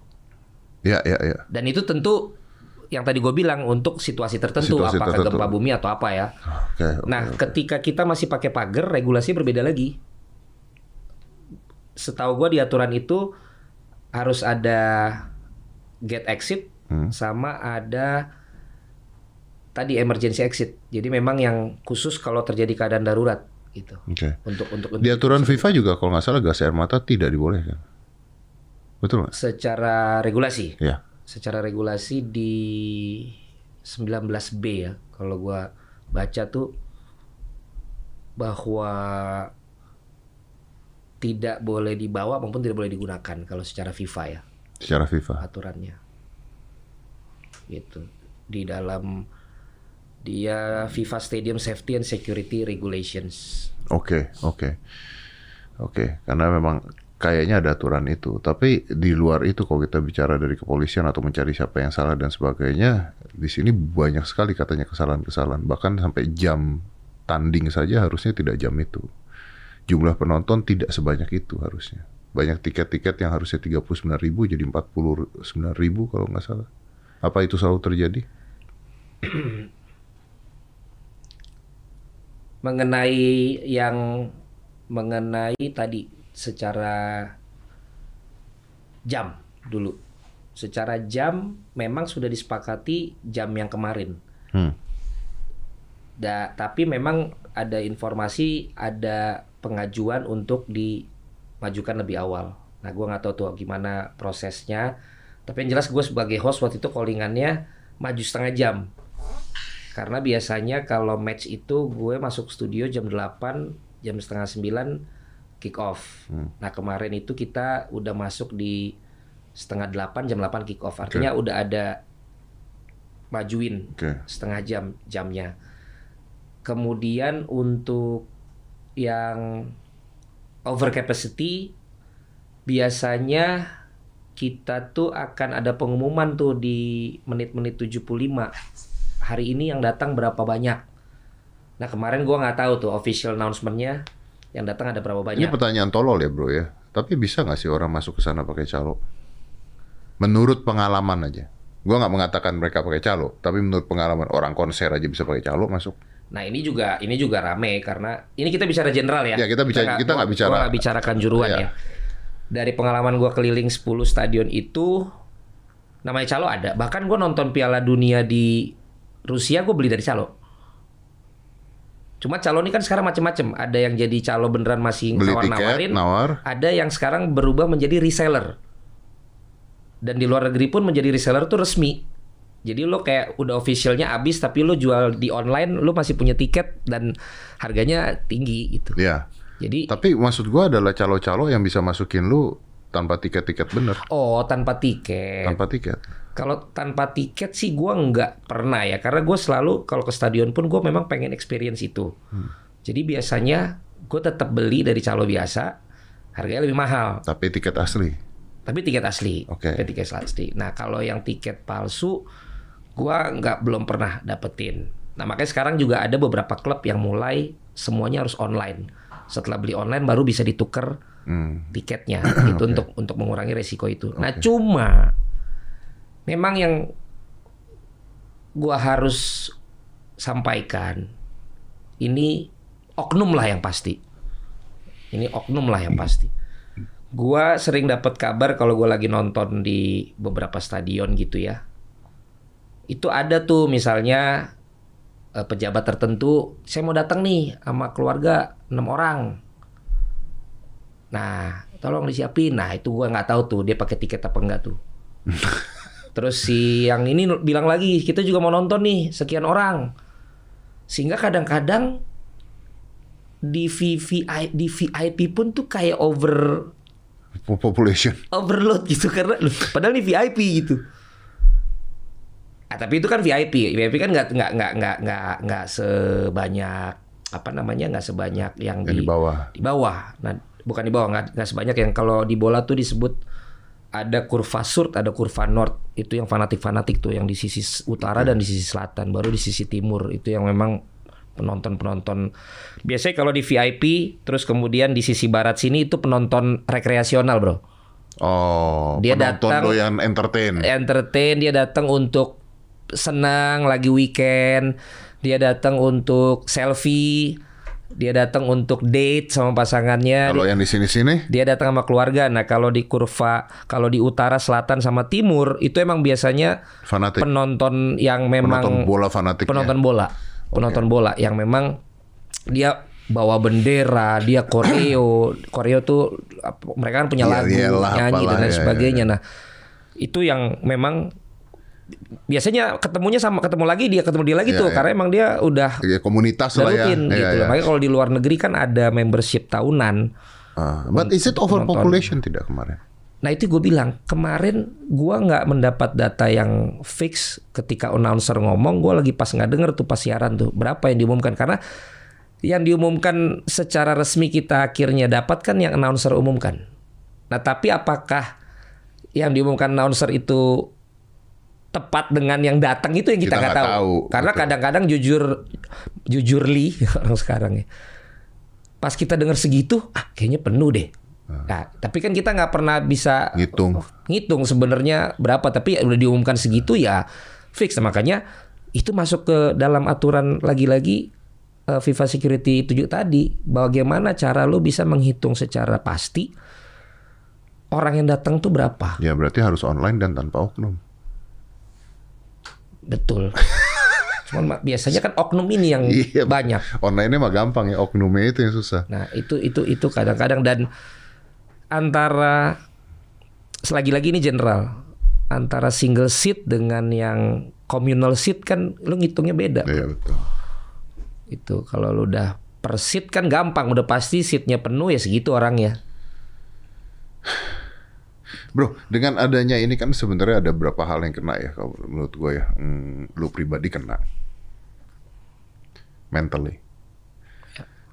Ya, ya, ya. dan itu tentu yang tadi gue bilang untuk situasi tertentu Situasi apakah tertentu. gempa bumi atau apa ya. Oke. oke, Nah, oke. ketika kita masih pakai pagar, regulasi berbeda lagi. Setahu gue di aturan itu harus ada gate exit Hmm. sama ada tadi emergency exit. Jadi memang yang khusus kalau terjadi keadaan darurat gitu. Oke. Untuk untuk Di aturan FIFA juga kalau nggak salah gas air mata tidak dibolehkan. Betul nggak? secara regulasi. Ya. Secara regulasi di 19B ya. Kalau gua baca tuh bahwa tidak boleh dibawa maupun tidak boleh digunakan kalau secara FIFA ya. Secara FIFA. aturannya. Gitu. Di dalam dia FIFA Stadium Safety and Security Regulations. Oke, oke. Oke, karena memang kayaknya ada aturan itu. Tapi di luar itu kalau kita bicara dari kepolisian atau mencari siapa yang salah dan sebagainya, di sini banyak sekali katanya kesalahan-kesalahan. Bahkan sampai jam tanding saja harusnya tidak jam itu. Jumlah penonton tidak sebanyak itu harusnya. Banyak tiket-tiket yang harusnya 39 ribu jadi 49 ribu kalau nggak salah. Apa itu selalu terjadi? mengenai yang mengenai tadi secara jam dulu. Secara jam memang sudah disepakati jam yang kemarin. Hmm. Da, tapi memang ada informasi ada pengajuan untuk dimajukan lebih awal. Nah, gua nggak tahu tuh gimana prosesnya. Tapi yang jelas gue sebagai host waktu itu callingannya maju setengah jam. Karena biasanya kalau match itu gue masuk studio jam 8, jam setengah 9 kick off. Nah kemarin itu kita udah masuk di setengah 8, jam 8 kick off. Artinya udah ada majuin Oke. setengah jam jamnya. Kemudian untuk yang over capacity biasanya kita tuh akan ada pengumuman tuh di menit-menit 75 hari ini yang datang berapa banyak. Nah kemarin gua nggak tahu tuh official announcementnya yang datang ada berapa Ini banyak. pertanyaan tolol ya bro ya. Tapi bisa nggak sih orang masuk ke sana pakai calo? Menurut pengalaman aja. Gua nggak mengatakan mereka pakai calo, tapi menurut pengalaman orang konser aja bisa pakai calo masuk. Nah ini juga ini juga rame karena ini kita bicara general ya. Ya, kita bicara- kita nggak bicara- gua bicarakan juruan Iya. ya. Dari pengalaman gua keliling 10 stadion itu namanya calo ada. Bahkan gua nonton Piala Dunia di Rusia gue beli dari calo. Cuma calo ini kan sekarang macam-macam. Ada yang jadi calo beneran masih nawar-nawarin. nawar. Ada yang sekarang berubah menjadi reseller. Dan di luar negeri pun menjadi reseller tuh resmi. Jadi lo kayak udah officialnya habis tapi lo jual di online lo masih punya tiket dan harganya tinggi gitu. Ya. Jadi Tapi maksud gua adalah calo-calo yang bisa masukin lu tanpa tiket-tiket bener. oh tanpa tiket. Tanpa tiket. Kalau tanpa tiket sih gua nggak pernah ya karena gue selalu kalau ke stadion pun gue memang pengen experience itu. Jadi biasanya gue tetap beli dari calo biasa harganya lebih mahal. Tapi tiket asli. Tapi tiket asli. Oke. Tapi Tiket asli. Nah kalau yang tiket palsu, gua nggak belum pernah dapetin. Nah makanya sekarang juga ada beberapa klub yang mulai semuanya harus online. Setelah beli online baru bisa ditukar Hmm. tiketnya itu untuk untuk mengurangi resiko itu. Nah cuma memang yang gua harus sampaikan ini oknum lah yang pasti. Ini oknum lah yang pasti. Gua sering dapat kabar kalau gua lagi nonton di beberapa stadion gitu ya. Itu ada tuh misalnya eh, pejabat tertentu, saya mau datang nih sama keluarga enam orang. Nah, tolong disiapin. Nah, itu gua nggak tahu tuh dia pakai tiket apa enggak tuh. Terus si yang ini bilang lagi, kita juga mau nonton nih sekian orang. Sehingga kadang-kadang di VVI di VIP pun tuh kayak over Population. overload gitu karena padahal ini VIP gitu. Ah, tapi itu kan VIP. VIP kan nggak nggak nggak nggak nggak nggak sebanyak apa namanya nggak sebanyak yang, Yang di bawah. Di bawah. Nah, bukan di bawah nggak nggak sebanyak yang kalau di bola tuh disebut ada kurva surd, ada kurva north. Itu yang fanatik-fanatik tuh yang di sisi utara dan di sisi selatan. Baru di sisi timur itu yang memang penonton-penonton. Biasanya kalau di VIP terus kemudian di sisi barat sini itu penonton rekreasional, Bro. Oh, Dia datang- doyan entertain. entertain dia datang untuk senang lagi weekend dia datang untuk selfie dia datang untuk date sama pasangannya. Kalau yang di sini-sini, dia datang sama keluarga. Nah kalau di kurva kalau di utara selatan sama timur itu emang biasanya fanatik. penonton yang memang Penonton bola fanatik. penonton bola. Penonton bola yang memang dia bawa bendera dia koreo koreo tuh mereka kan punya Iya, lagu iyalah, nyanyi dan apalah, lain ya, sebagainya. nah itu yang memang biasanya ketemunya sama ketemu lagi dia ketemu dia lagi Iya, tuh iya. karena emang dia udah Ya, komunitas udah lah ya. rutin Iya, gitu loh. Makanya kalau di luar negeri kan ada membership tahunan Ah, but is it overpopulation tidak kemarin? Nah itu gue bilang kemarin gue nggak mendapat data yang fix ketika announcer ngomong gue lagi pas nggak denger tuh pas siaran tuh berapa yang diumumkan karena yang diumumkan secara resmi kita akhirnya dapat kan yang announcer umumkan. Nah tapi apakah yang diumumkan announcer itu tepat dengan yang datang itu yang kita nggak tahu. tahu, Karena kadang-kadang jujur jujurly orang sekarang ya. Pas kita dengar segitu, ah kayaknya penuh deh. Nah, tapi kan kita nggak pernah bisa Ngitung. ngitung sebenarnya berapa tapi udah diumumkan segitu ya fix Nah, makanya itu masuk ke dalam aturan lagi-lagi eh, FIFA Security 7 tadi bagaimana cara lu bisa menghitung secara pasti orang yang datang tuh berapa Ya berarti harus online dan tanpa oknum. Betul cuman ma- biasanya kan oknum ini yang Iya. banyak Online-nya mah gampang ya, oknumnya itu yang susah. Nah, itu itu itu kadang-kadang dan antara selagi lagi ini general antara single seat dengan yang communal seat kan lu ngitungnya beda. Iya betul. Itu kalau lu udah per seat kan gampang, udah pasti seatnya penuh ya segitu orangnya. Bro, dengan adanya ini kan sebenarnya ada beberapa hal yang kena ya kalau menurut gue ya. Hmm, lu pribadi kena. Mentally.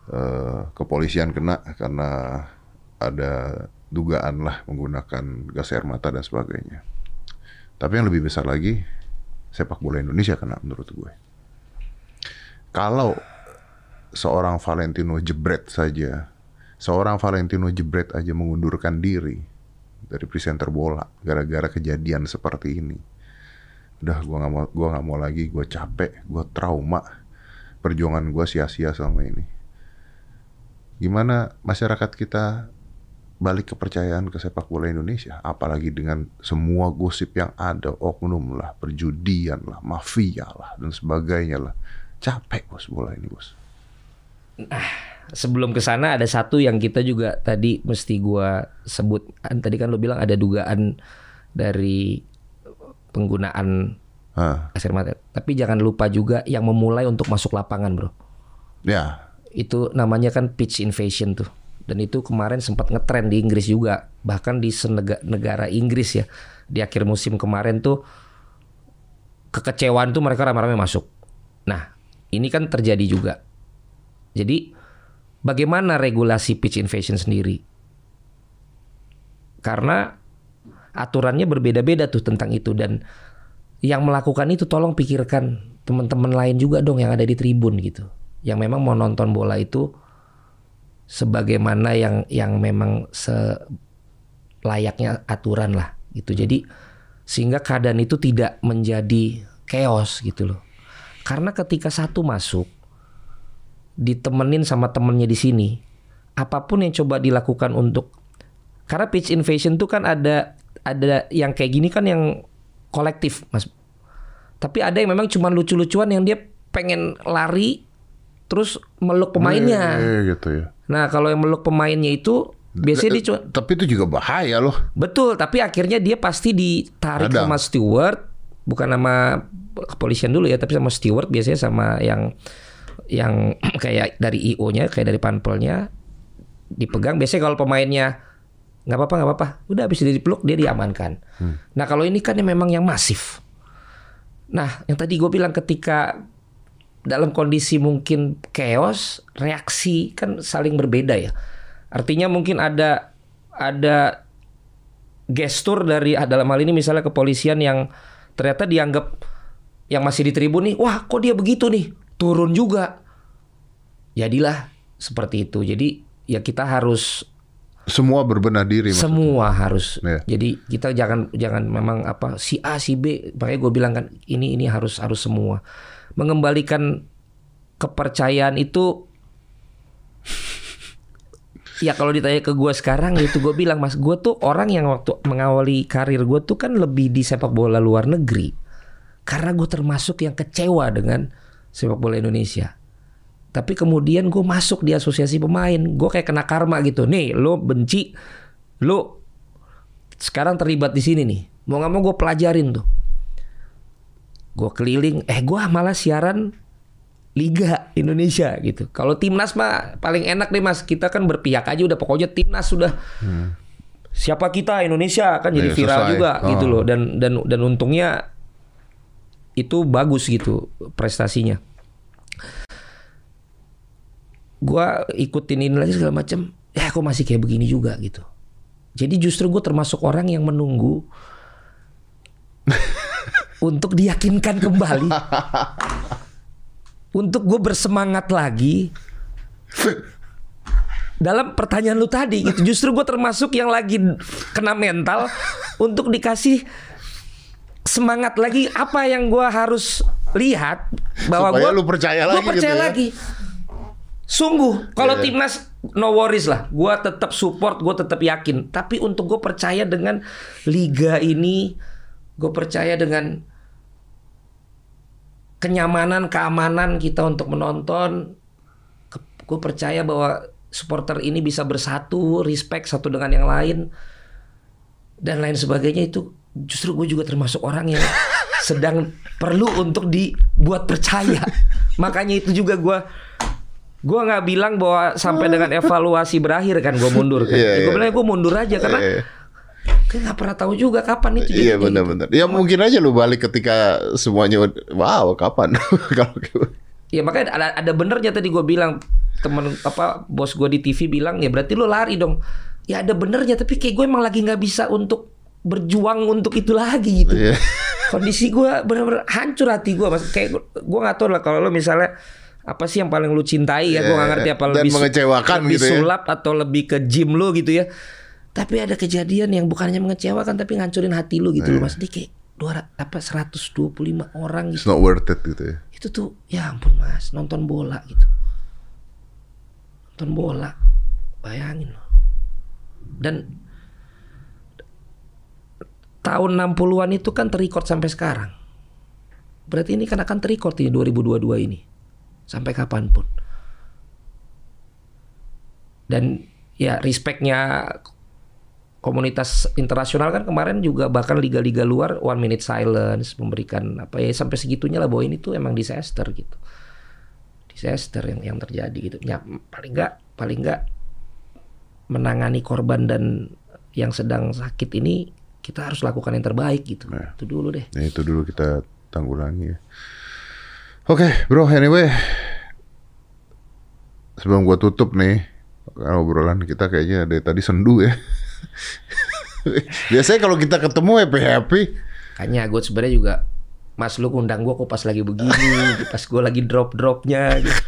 Eh, kepolisian kena karena ada dugaan lah menggunakan gas air mata dan sebagainya. Tapi yang lebih besar lagi, sepak bola Indonesia kena menurut gue. Kalau seorang Valentino Jebret saja, seorang Valentino Jebret aja mengundurkan diri dari presenter bola gara-gara kejadian seperti ini. Udah gua nggak mau gua nggak mau lagi, gua capek, gua trauma. Perjuangan gua sia-sia selama ini. Gimana masyarakat kita balik kepercayaan ke sepak bola Indonesia, apalagi dengan semua gosip yang ada, oknum lah, perjudian lah, mafia lah dan sebagainya lah. Capek bos bola ini bos. Sebelum ke sana ada satu yang kita juga tadi mesti gua sebut. Tadi kan lu bilang ada dugaan dari penggunaan Hah, gas air mata. Tapi jangan lupa juga yang memulai untuk masuk lapangan, Bro. ya, itu namanya kan pitch invasion tuh. Dan itu kemarin sempat ngetren di Inggris juga. Bahkan di negara Inggris ya. Di akhir musim kemarin tuh kekecewaan tuh mereka rame-rame masuk. Nah ini kan terjadi juga jadi bagaimana regulasi pitch invasion sendiri? Karena aturannya berbeda-beda tuh tentang itu dan yang melakukan itu tolong pikirkan teman-teman lain juga dong yang ada di tribun gitu. Yang memang mau nonton bola itu sebagaimana yang yang memang selayaknya aturan lah gitu. Jadi sehingga keadaan itu tidak menjadi chaos gitu loh. Karena ketika satu masuk ditemenin sama temennya di sini apa pun yang coba dilakukan untuk karena pitch invasion tuh kan ada ada yang kayak gini kan yang kolektif mas tapi ada yang memang cuma lucu-lucuan yang dia pengen lari terus meluk pemainnya Eh, gitu ya. nah kalau yang meluk pemainnya itu biasanya dia cuma Tapi itu juga bahaya loh. betul tapi akhirnya dia pasti ditarik Kadang. sama steward bukan nama kepolisian dulu ya tapi sama steward biasanya sama yang yang kayak dari IO-nya kayak dari panpelnya dipegang. Biasanya kalau pemainnya nggak apa-apa nggak apa-apa. Udah habis dia dipeluk dia diamankan. Nah kalau ini kan yang memang yang masif. Nah yang tadi gue bilang ketika dalam kondisi mungkin chaos reaksi kan saling berbeda ya. Artinya mungkin ada ada gestur dari ah, dalam hal ini misalnya kepolisian yang ternyata dianggap yang masih di tribun nih wah kok dia begitu nih turun juga jadilah seperti itu jadi ya kita harus Semua berbenah diri. maksudnya. semua harus Iya. jadi kita jangan jangan memang apa si A si B makanya gue bilang kan ini ini harus harus semua mengembalikan kepercayaan itu ya kalau ditanya ke gue sekarang itu gue bilang mas gue tuh orang yang waktu mengawali karir gue tuh kan lebih di sepak bola luar negeri karena gue termasuk yang kecewa dengan sepak bola Indonesia tapi kemudian gue masuk di asosiasi pemain gue kayak kena karma gitu nih lo benci lo sekarang terlibat di sini nih mau nggak mau gue pelajarin tuh gue keliling eh gue malah siaran Liga Indonesia gitu. Kalau timnas mah paling enak deh mas. Kita kan berpihak aja udah pokoknya timnas sudah. Siapa kita Indonesia kan jadi Iya, viral selesai. juga gitu Oh. loh. Dan dan dan untungnya itu bagus gitu prestasinya. Gua ikutin ini lagi segala macam. Ya kok masih kayak begini juga gitu. Jadi justru gue termasuk orang yang menunggu untuk diyakinkan kembali untuk gue bersemangat lagi dalam pertanyaan lu tadi gitu justru gue termasuk yang lagi kena mental untuk dikasih semangat lagi apa yang gue harus lihat bahwa gue lu percaya gua lagi gitu percaya ya. lagi sungguh kalau Iya. timnas no worries lah gue tetap support gue tetap yakin tapi untuk gue percaya dengan liga ini gue percaya dengan kenyamanan, keamanan kita untuk menonton. Gue percaya bahwa supporter ini bisa bersatu, respect satu dengan yang lain, dan lain sebagainya itu justru gue juga termasuk orang yang sedang perlu untuk dibuat percaya. Makanya itu juga gue gue nggak bilang bahwa sampai dengan evaluasi berakhir kan gue mundur kan. Iya, gue iya. bilang gue mundur aja karena Iya. kan nggak pernah tahu juga kapan itu. Iya gitu. benar-benar. Ya mungkin aja lu balik ketika semuanya wow kapan kalau. Ya makanya ada, ada benernya tadi gue bilang temen apa bos gue di TV bilang ya berarti lo lari dong. Ya ada benernya tapi kayak gue emang lagi nggak bisa untuk berjuang untuk itu lagi gitu. Iya. Kondisi gue bener-bener hancur hati gue. Mas kayak gue nggak tahu lah kalau lo misalnya apa sih yang paling lu cintai ya gue nggak ngerti apa Dan lebih mengecewakan lebih gitu ya. sulap atau lebih ke gym lo gitu ya. Tapi ada kejadian yang bukannya mengecewakan tapi ngancurin hati lu gitu Iya. loh Mas. Dia kayak 200 apa 125 orang gitu It's not worth it gitu ya. itu tuh ya ampun mas nonton bola gitu nonton bola bayangin loh dan tahun 60-an itu kan terrecord sampai sekarang. Berarti ini kan akan terrecord di 2022 ini. Sampai kapan pun. Dan ya respectnya komunitas internasional kan kemarin juga bahkan liga-liga luar one minute silence memberikan apa ya sampai segitunya lah bahwa ini tuh emang disaster gitu. Disaster yang yang terjadi gitu. Ya paling nggak paling nggak menangani korban dan yang sedang sakit ini kita harus lakukan yang terbaik gitu Nah. itu dulu deh Ya itu dulu kita tanggulangi ya. Oke, bro. Anyway, sebelum gua tutup nih obrolan kita kayaknya dari tadi sendu ya. Biasanya kalau kita ketemu happy happy. Kayaknya gue sebenarnya juga Mas lu undang gua kok pas lagi begini, pas gua lagi drop-dropnya gitu.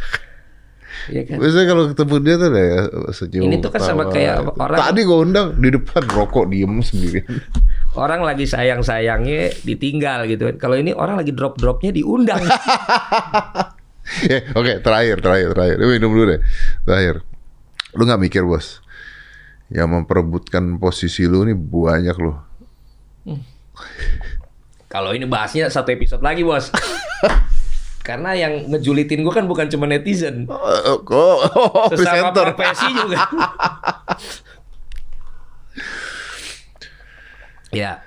Iya kan? Biasanya kalau ketemu dia tuh ya senyum. Ini tuh kan sama kayak orang- Tadi gue undang di depan rokok diem sendirian. Orang lagi sayang-sayangnya ditinggal gitu kan. Kalau ini orang lagi drop-dropnya diundang. Eh, Oke, terakhir, terakhir, terakhir. Lu minum dulu deh. Terakhir. Lu nggak mikir bos? Yang memperebutkan posisi lu nih banyak loh. Kalau ini bahasnya satu episode lagi bos. Karena yang ngejulitin gua kan bukan cuma netizen. Oh, oh, oh, Sesama presenter. profesi juga. ya,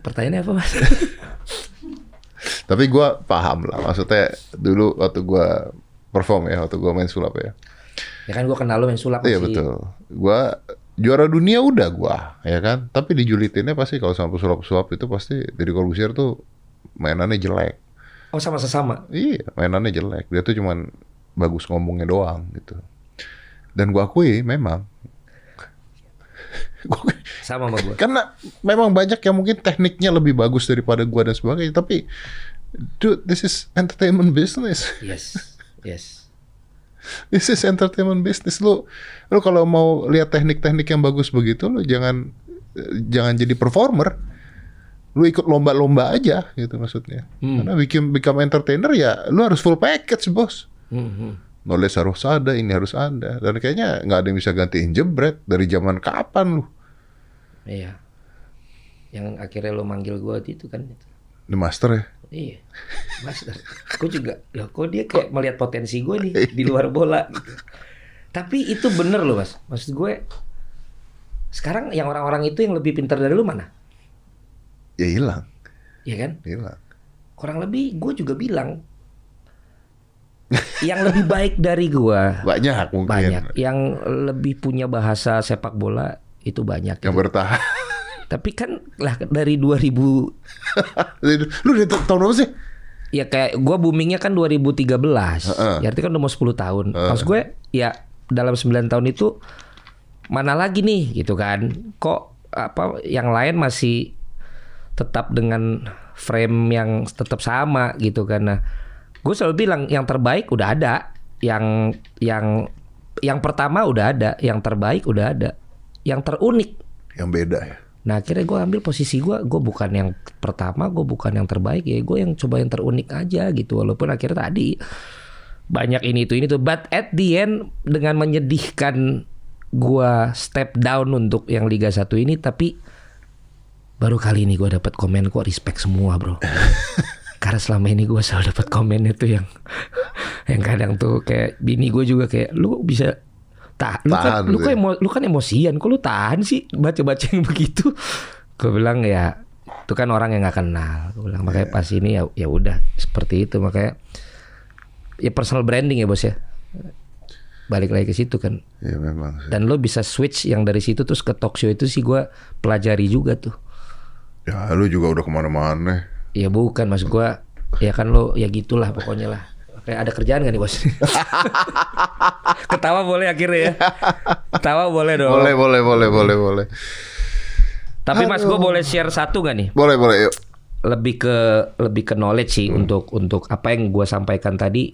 pertanyaannya apa mas? Tapi gua paham lah. Maksudnya dulu waktu gua perform ya, waktu gua main sulap ya. ya kan gua kenal lo main sulap Iya masih. betul. Gua juara dunia udah gua, ya kan. Tapi dijulitinnya pasti kalau sama pesulap-pesulap itu pasti dari Corbusier tuh mainannya jelek. Oh sama sesama. Iya, mainannya jelek. Dia tuh cuman bagus ngomongnya doang gitu. Dan gua akui memang. Gua- Sama sama gua. karena memang banyak yang mungkin tekniknya lebih bagus daripada gua dan sebagainya. Tapi, dude, this is entertainment business. Yes, yes. This is entertainment business. Lu, lu kalau mau lihat teknik-teknik yang bagus begitu, lu jangan eh, jangan jadi performer. Lu ikut lomba-lomba aja gitu maksudnya. Karena bikin become entertainer ya, lu harus full package bos. Mhm. Knowledge harus ada, ini harus ada. Dan kayaknya nggak ada yang bisa gantiin jebret dari zaman kapan lu. Iya. Yang akhirnya lo manggil gua itu kan. The master ya. Iya, master. Gue juga, loh kok dia kayak melihat potensi gue nih di luar bola gitu. Tapi itu bener loh mas. Maksud gue, sekarang yang orang-orang itu yang lebih pintar dari lu mana? Ya hilang, Iya kan? hilang. Kurang lebih gue juga bilang, yang lebih baik dari gue Banyak mungkin. banyak. Yang lebih punya bahasa sepak bola itu banyak. Yang gitu. bertahan. Tapi kan lah dari 2000 lu dari tahun berapa sih? Ya kayak gua boomingnya kan 2013. Heeh. Ya arti kan udah mau 10 tahun. Maksud gue ya dalam 9 tahun itu mana lagi nih gitu kan. Kok apa yang lain masih tetap dengan frame yang tetap sama gitu kan. Nah, gue selalu bilang yang terbaik udah ada, yang yang yang pertama udah ada, yang terbaik udah ada, yang terunik Yang beda ya. Nah akhirnya gue ambil posisi gue, gue bukan yang pertama, gue bukan yang terbaik ya, gue yang coba yang terunik aja gitu. Walaupun akhirnya tadi banyak ini itu ini tuh, but at the end dengan menyedihkan gue step down untuk yang Liga 1 ini, tapi baru kali ini gue dapat komen kok respect semua bro. Karena selama ini gue selalu dapat komen itu yang yang kadang tuh kayak bini gue juga kayak lu bisa tahan, lu kan, Tahan lu kan ya. emo- lu kan emosian, kok lu tahan sih baca-baca yang begitu? Gue bilang ya itu kan orang yang nggak kenal. Gue bilang makanya pas ini ya ya udah seperti itu makanya ya personal branding ya bos ya. Balik lagi ke situ kan. Ya memang sih. Dan lo bisa switch yang dari situ terus ke talk show itu sih gue pelajari juga tuh. Ya lu juga udah ke mana-mana. Ya bukan mas gue ya kan lo ya gitulah pokoknya lah. Kayak ada kerjaan gak nih bos? Ketawa boleh akhirnya ya. Ketawa boleh dong. Boleh, boleh, boleh, boleh, boleh. Tapi mas gue boleh share satu gak nih? Boleh, boleh, yuk. lebih ke lebih ke knowledge sih untuk untuk apa yang gue sampaikan tadi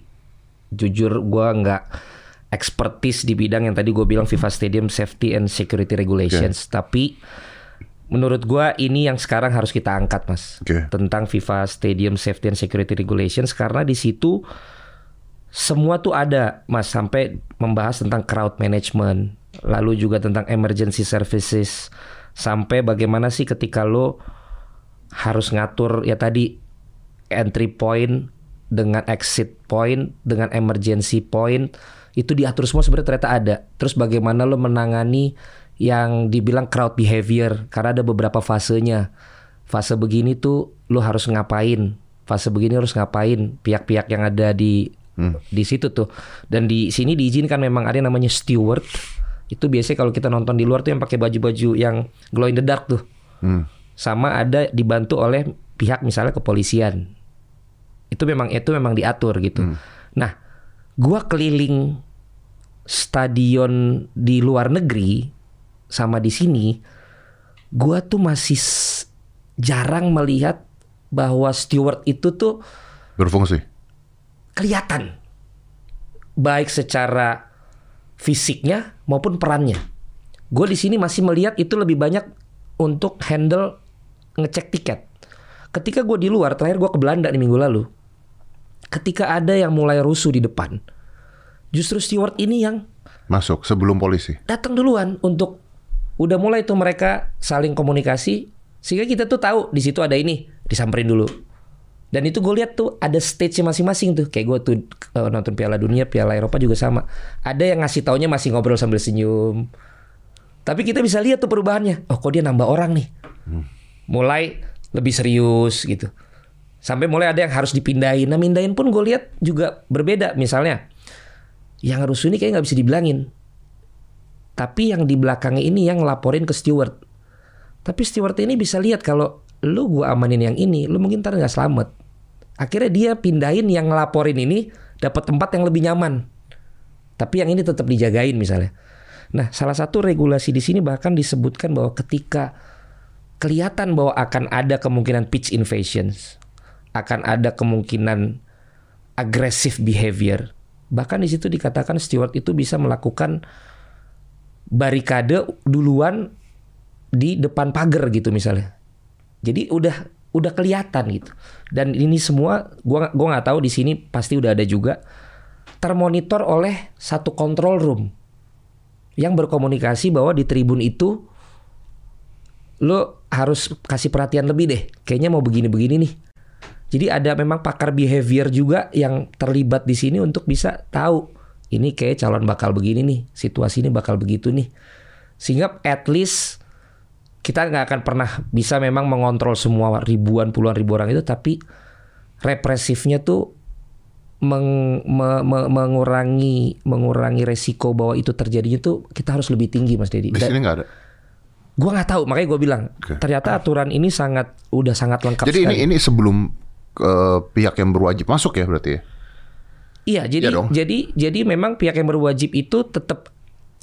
jujur gue nggak expertise di bidang yang tadi gue bilang FIFA Stadium Safety and Security Regulations tapi menurut gue ini yang sekarang harus kita angkat mas. Oke. tentang FIFA Stadium Safety and Security Regulations. Karena di situ semua tuh ada mas sampai membahas tentang crowd management. Lalu juga tentang emergency services. Sampai bagaimana sih ketika lo harus ngatur ya tadi entry point dengan exit point dengan emergency point. Itu diatur semua sebenarnya ternyata ada. Terus bagaimana lo menangani yang dibilang crowd behavior karena ada beberapa fasenya. Fase begini tuh lo harus ngapain? Fase begini harus ngapain? Pihak-pihak yang ada di di situ tuh. Dan di sini diizinkan memang ada yang namanya steward. Itu biasanya kalau kita nonton di luar tuh yang pakai baju-baju yang glow in the dark tuh. Hmm. sama ada dibantu oleh pihak misalnya kepolisian. Itu memang itu memang diatur gitu. Nah, gua keliling stadion di luar negeri sama di sini, gua tuh masih jarang melihat bahwa steward itu tuh Berfungsi. kelihatan baik secara fisiknya maupun perannya. Gue di sini masih melihat itu lebih banyak untuk handle ngecek tiket. Ketika gue di luar, terakhir gue ke Belanda nih minggu lalu. Ketika ada yang mulai rusuh di depan, justru steward ini yang Masuk sebelum polisi. datang duluan untuk udah mulai tuh mereka saling komunikasi sehingga kita tuh tahu di situ ada ini disamperin dulu. Dan itu gue lihat tuh ada stage masing-masing tuh. Kayak gue tuh eh, nonton Piala Dunia Piala Eropa juga sama. Ada yang ngasih taunya masih ngobrol sambil senyum. Tapi kita bisa lihat tuh perubahannya. Oh kok dia nambah orang nih? Mulai lebih serius gitu. Sampai mulai ada yang harus dipindahin. Nah mindahin pun gue lihat juga berbeda. Misalnya yang rusuh ini kayak nggak bisa dibilangin tapi yang di belakangnya ini yang ngelaporin ke steward. Tapi steward ini bisa lihat kalau lu gua amanin yang ini, lu mungkin ntar nggak selamat. Akhirnya dia pindahin yang ngelaporin ini dapat tempat yang lebih nyaman. Tapi yang ini tetap dijagain misalnya. Nah, salah satu regulasi di sini bahkan disebutkan bahwa ketika kelihatan bahwa akan ada kemungkinan pitch invasions, akan ada kemungkinan aggressive behavior. Bahkan di situ dikatakan steward itu bisa melakukan barikade duluan di depan pagar gitu misalnya. Jadi udah udah kelihatan gitu. Dan ini semua gua gua nggak tahu di sini pasti udah ada juga termonitor oleh satu control room yang berkomunikasi bahwa di tribun itu lo harus kasih perhatian lebih deh. Kayaknya mau begini-begini nih. Jadi ada memang pakar behavior juga yang terlibat di sini untuk bisa tahu ini kayak calon bakal begini nih, situasi ini bakal begitu nih. Sehingga at least kita nggak akan pernah bisa memang mengontrol semua ribuan puluhan ribu orang itu, tapi represifnya tuh meng- me- me- mengurangi mengurangi resiko bahwa itu terjadinya tuh kita harus lebih tinggi Mas Dedi. Di sini nggak ada. gua nggak tahu, makanya gue bilang Oke. ternyata aturan ini sangat udah sangat lengkap Jadi ini sekali. ini sebelum eh, pihak yang berwajib masuk ya berarti ya? Iya, jadi Iya jadi jadi memang pihak yang berwajib itu tetap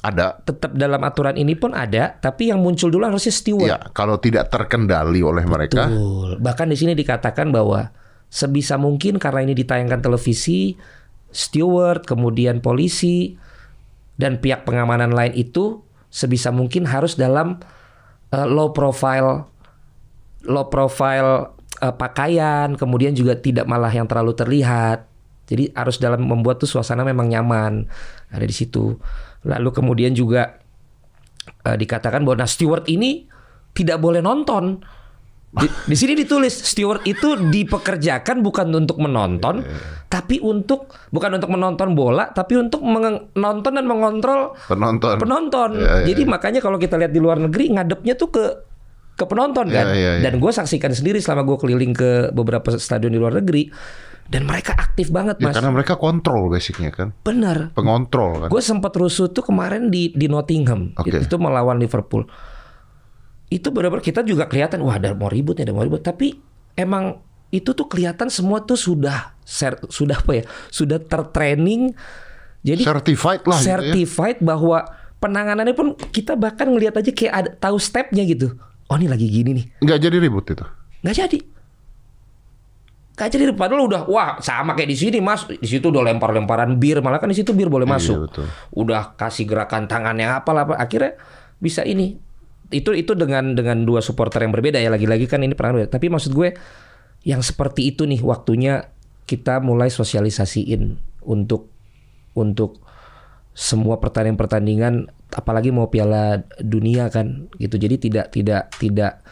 Ada. tetap dalam aturan ini pun ada, tapi yang muncul dulu harusnya steward. Ya, kalau tidak terkendali oleh mereka, Betul. Bahkan di sini dikatakan bahwa sebisa mungkin karena ini ditayangkan televisi, steward, kemudian polisi dan pihak pengamanan lain itu sebisa mungkin harus dalam uh, low profile low profile uh, pakaian, kemudian juga tidak malah yang terlalu terlihat. Jadi harus dalam membuat tuh suasana memang nyaman ada di situ. Lalu kemudian juga uh, dikatakan bahwa nah steward ini tidak boleh nonton. Di, di sini ditulis steward itu dipekerjakan bukan untuk menonton, tapi untuk bukan untuk menonton bola, tapi untuk menonton dan mengontrol penonton. penonton. Ya, ya, Jadi ya. makanya kalau kita lihat di luar negeri ngadepnya tuh ke ke penonton kan. Ya, ya, ya. Dan gue saksikan sendiri selama gue keliling ke beberapa stadion di luar negeri dan mereka aktif banget Ya, mas. karena mereka kontrol basicnya kan, Bener. pengontrol kan. Gue sempat rusuh tuh kemarin di di Nottingham. Oke. Itu melawan Liverpool. Itu benar-benar kita juga kelihatan wah ada mau ribut ada mau ribut. Tapi emang itu tuh kelihatan semua tuh sudah ser- sudah apa ya? Sudah tertraining. Jadi Certified lah gitu ya. certified bahwa penanganannya pun kita bahkan ngelihat aja kayak ada tahu stepnya gitu. Oh ini lagi gini nih. Nggak jadi ribut itu. nggak jadi. Nggak jadi padahal udah wah sama kayak di sini Mas. Di situ udah lempar-lemparan bir, malah kan di situ bir boleh Iya, masuk. betul. Udah kasih gerakan tangan yang apalah apa. Akhirnya bisa ini. Itu itu dengan dengan dua supporter yang berbeda ya lagi-lagi kan ini pernah berbeda. Tapi maksud gue yang seperti itu nih waktunya kita mulai sosialisasiin untuk untuk semua pertandingan-pertandingan apalagi mau Piala Dunia kan gitu. Jadi tidak tidak tidak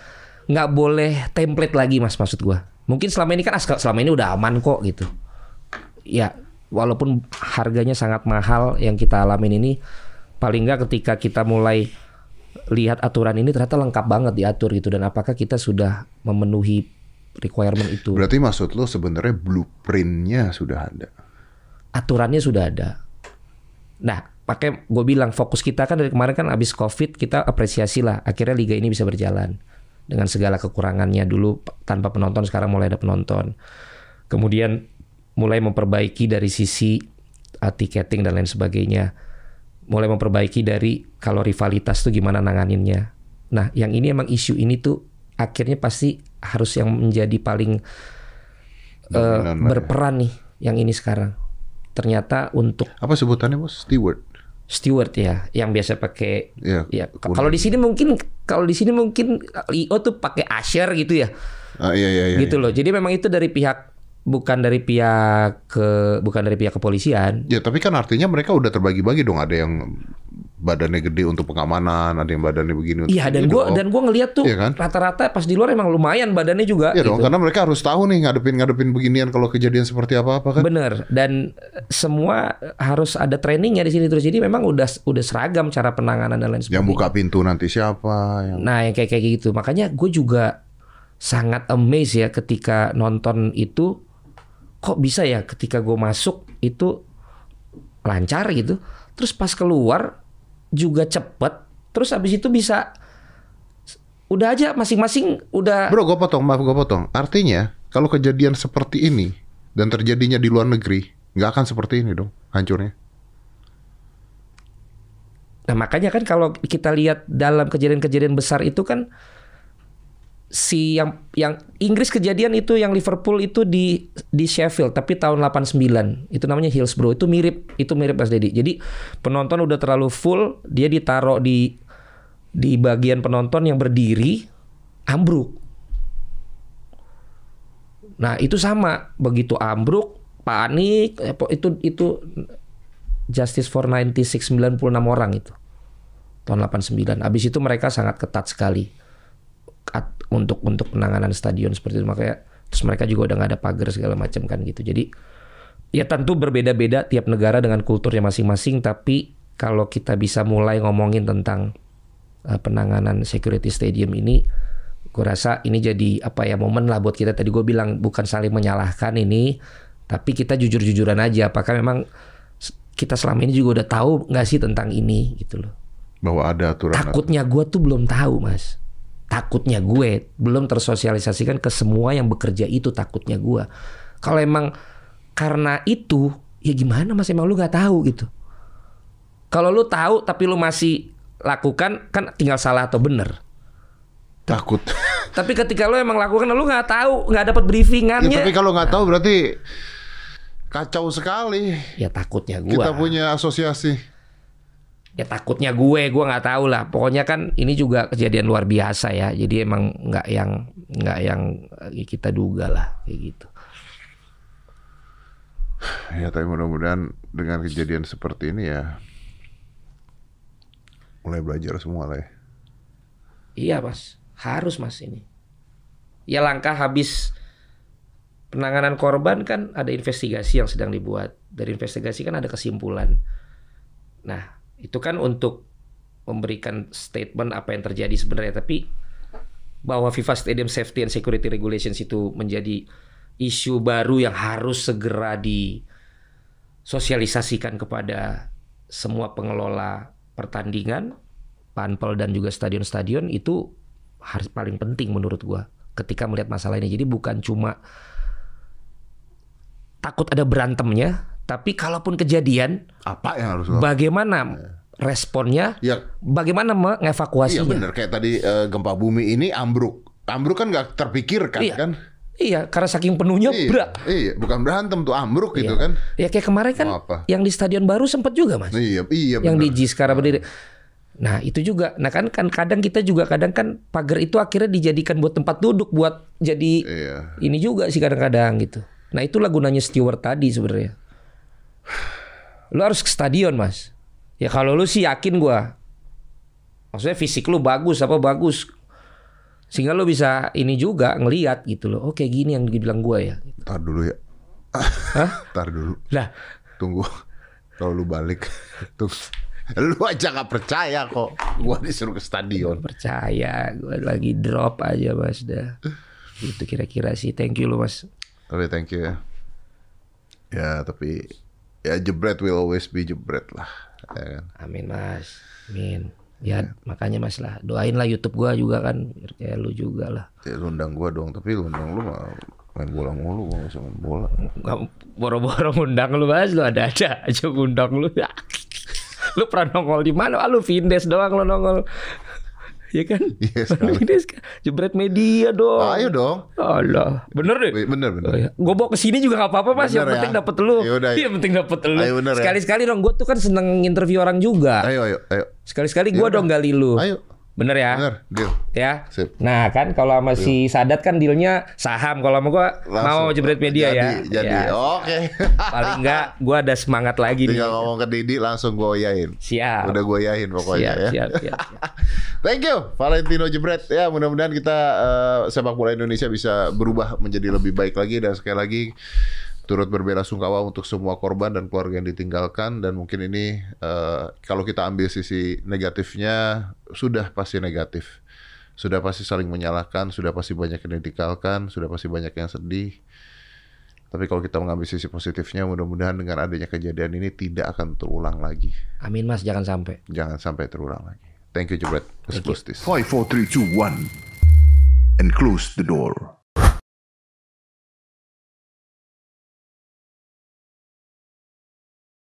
nggak boleh template lagi Mas maksud gua. Mungkin selama ini kan selama ini udah aman kok gitu. Ya, walaupun harganya sangat mahal yang kita alamin ini paling nggak ketika kita mulai lihat aturan ini ternyata lengkap banget diatur gitu dan apakah kita sudah memenuhi requirement itu. Berarti maksud lo sebenarnya blueprintnya sudah ada. aturannya sudah ada. Nah, pakai gue bilang fokus kita kan dari kemarin kan abis covid kita apresiasi lah akhirnya liga ini bisa berjalan dengan segala kekurangannya dulu tanpa penonton sekarang mulai ada penonton. Kemudian mulai memperbaiki dari sisi uh, tiketing dan lain sebagainya. Mulai memperbaiki dari kalau rivalitas tuh gimana nanganinnya. Nah, yang ini emang isu ini tuh akhirnya pasti harus yang menjadi paling lah ya. berperan nih yang ini sekarang. Ternyata untuk Apa sebutannya bos? Steward. steward ya, yang biasa pakai Iya. ya kalau di sini mungkin kalau di sini mungkin IO tuh pakai usher gitu ya. Ah, iya iya iya. gitu loh. Jadi memang itu dari pihak bukan dari pihak ke bukan dari pihak kepolisian. Ya tapi kan artinya mereka udah terbagi-bagi dong. Ada yang badannya gede untuk pengamanan, ada yang badannya begini. untuk Iya dan dong. dan gua ngeliat tuh Iya kan? rata-rata pas di luar emang lumayan badannya juga Iya gitu. dong, karena mereka harus tahu nih ngadepin-ngadepin beginian kalau kejadian seperti apa-apa kan. Bener dan eh, semua harus ada trainingnya di sini terus jadi memang udah udah seragam cara penanganan dan lain sebagainya. Yang buka pintu nanti siapa? Yang... Nah yang kayak kayak gitu makanya gue juga sangat amazed ya ketika nonton itu kok bisa ya ketika gue masuk itu lancar gitu terus pas keluar juga cepet terus habis itu bisa udah aja masing-masing udah Bro, gue potong, maaf gue potong. Artinya kalau kejadian seperti ini dan terjadinya di luar negeri, nggak akan seperti ini dong hancurnya. Nah makanya kan kalau kita lihat dalam kejadian-kejadian besar itu kan si yang yang Inggris kejadian itu yang Liverpool itu di di Sheffield tapi tahun 89 itu namanya Hillsborough. Itu mirip itu mirip Mas Dedi jadi penonton udah terlalu full dia ditaruh di di bagian penonton yang berdiri ambruk. Nah itu sama. Begitu ambruk panik eh, itu itu Justice for 96 96 orang itu tahun 89 habis itu mereka sangat ketat sekali untuk untuk penanganan stadion seperti itu. Makanya terus mereka juga udah nggak ada pagar segala macam kan gitu. Jadi ya tentu berbeda-beda tiap negara dengan kulturnya masing-masing tapi kalau kita bisa mulai ngomongin tentang eh, penanganan security stadium ini gue rasa ini jadi apa ya momen lah buat kita. Tadi gue bilang bukan saling menyalahkan ini tapi kita jujur-jujuran aja. Apakah memang kita selama ini juga udah tahu nggak sih tentang ini gitu loh? Bahwa ada aturan. takutnya gue tuh belum tahu mas takutnya gue belum tersosialisasikan ke semua yang bekerja itu takutnya gue kalau emang karena itu ya gimana mas emang lu nggak tahu gitu kalau lu tahu tapi lu masih lakukan kan tinggal salah atau bener Takut. tapi ketika lu emang lakukan lu nggak tahu nggak dapat ya, briefingannya tapi kalau nggak tahu berarti kacau sekali. ya takutnya gue Kita punya asosiasi. Ya takutnya gue gue nggak tahu lah. Pokoknya kan ini juga kejadian luar biasa ya. Jadi emang nggak yang nggak yang eh, kita duga lah kayak gitu. Ya tapi mudah-mudahan dengan kejadian seperti ini ya mulai belajar semua lah ya. iya mas. Harus mas ini. Ya langkah habis penanganan korban kan ada investigasi yang sedang dibuat. Dari investigasi kan ada kesimpulan. Nah itu kan untuk memberikan statement apa yang terjadi sebenarnya tapi bahwa FIFA Stadium Safety and Security Regulations itu menjadi isu baru yang harus segera disosialisasikan kepada semua pengelola pertandingan, panpel dan juga stadion-stadion itu harus paling penting menurut gua ketika melihat masalah ini. Jadi bukan cuma takut ada berantemnya, tapi kalaupun kejadian Apa yang harus bagaimana responnya, Ya bagaimana iya mengevakuasinya. benar kayak tadi eh, gempa bumi ini ambruk. Ambruk kan nggak terpikirkan Iya. kan? Iya, karena saking penuhnya Iya, brak. iya, bukan berantem tuh ambruk gitu Iya. kan? Ya kayak kemarin kan apa? yang di stadion baru sempat juga mas, Iya, iya yang di benar. Jiskara berdiri. Nah itu juga, nah kan kan kadang kita juga kadang kan pagar itu akhirnya dijadikan buat tempat duduk, buat jadi Iya. ini juga sih kadang-kadang gitu. Nah itulah gunanya steward tadi sebenarnya. Lu harus ke stadion mas. Ya kalau lu sih yakin gua, maksudnya fisik lu bagus apa bagus, sehingga lu bisa ini juga ngelihat gitu loh. Oh kayak gini yang dibilang gua ya. Ntar dulu ya. Hah? Ntar dulu. Lah Tunggu. Kalau lu balik. Tuh. Lu aja gak percaya kok. Gua disuruh ke stadion. percaya gue lagi drop aja mas dah itu kira-kira sih thank you lo mas Oke, thank you ya. Ya, tapi ya jebret will always be jebret lah. Ya kan? amin mas. Amin. Ya makanya mas lah. Doain lah YouTube gua juga kan kayak lu juga lah. Ya, lu undang gua dong, tapi lu undang lu mah main bola mulu, gua nggak usah main bola. Nggak boro-boro ngundang lu mas. Lu ada-ada aja ngundang lu. Lu pernah nongol di mana? Ah, lu Vindes doang lu nongol ya kan? Iya, ini SK. Jebret media dong. Ayo dong. Allah, bener deh. Bener bener. Oh, ya. Gue bawa ke sini juga gak apa-apa mas. Bener yang penting ya? dapet lu. Yaudah, ayo. Yang penting dapet lu. Ayo, bener ya? Sekali-sekali dong. Gue tuh kan seneng interview orang juga. Ayo ayo ayo. Sekali-sekali gue dong gali lu. Ayo. Bener ya? Bener, deal. Ya. Sip. Nah kan kalau sama si Sadat kan dealnya saham. Kalau sama gue mau jebret media jadi, ya. Jadi, Ya. oke. Paling enggak gue ada semangat lagi nih. Tinggal ngomong ke Didi langsung gue yain. Siap. Udah gue yain pokoknya siap, ya. siap, siap, siap. Thank you Valentino Jebret. Ya mudah-mudahan kita eh, sepak bola Indonesia bisa berubah menjadi lebih baik lagi dan sekali lagi turut berbela sungkawa untuk semua korban dan keluarga yang ditinggalkan dan mungkin ini eh, kalau kita ambil sisi negatifnya sudah pasti negatif. Sudah pasti saling menyalahkan, sudah pasti banyak yang ditinggalkan, sudah pasti banyak yang sedih. Tapi kalau kita mengambil sisi positifnya, mudah-mudahan dengan adanya kejadian ini tidak akan terulang lagi. Amin mas jangan sampai. Jangan sampai terulang lagi. Thank you, Jebret. Let's close this. 5, 4, 3, 2, 1. And close the door.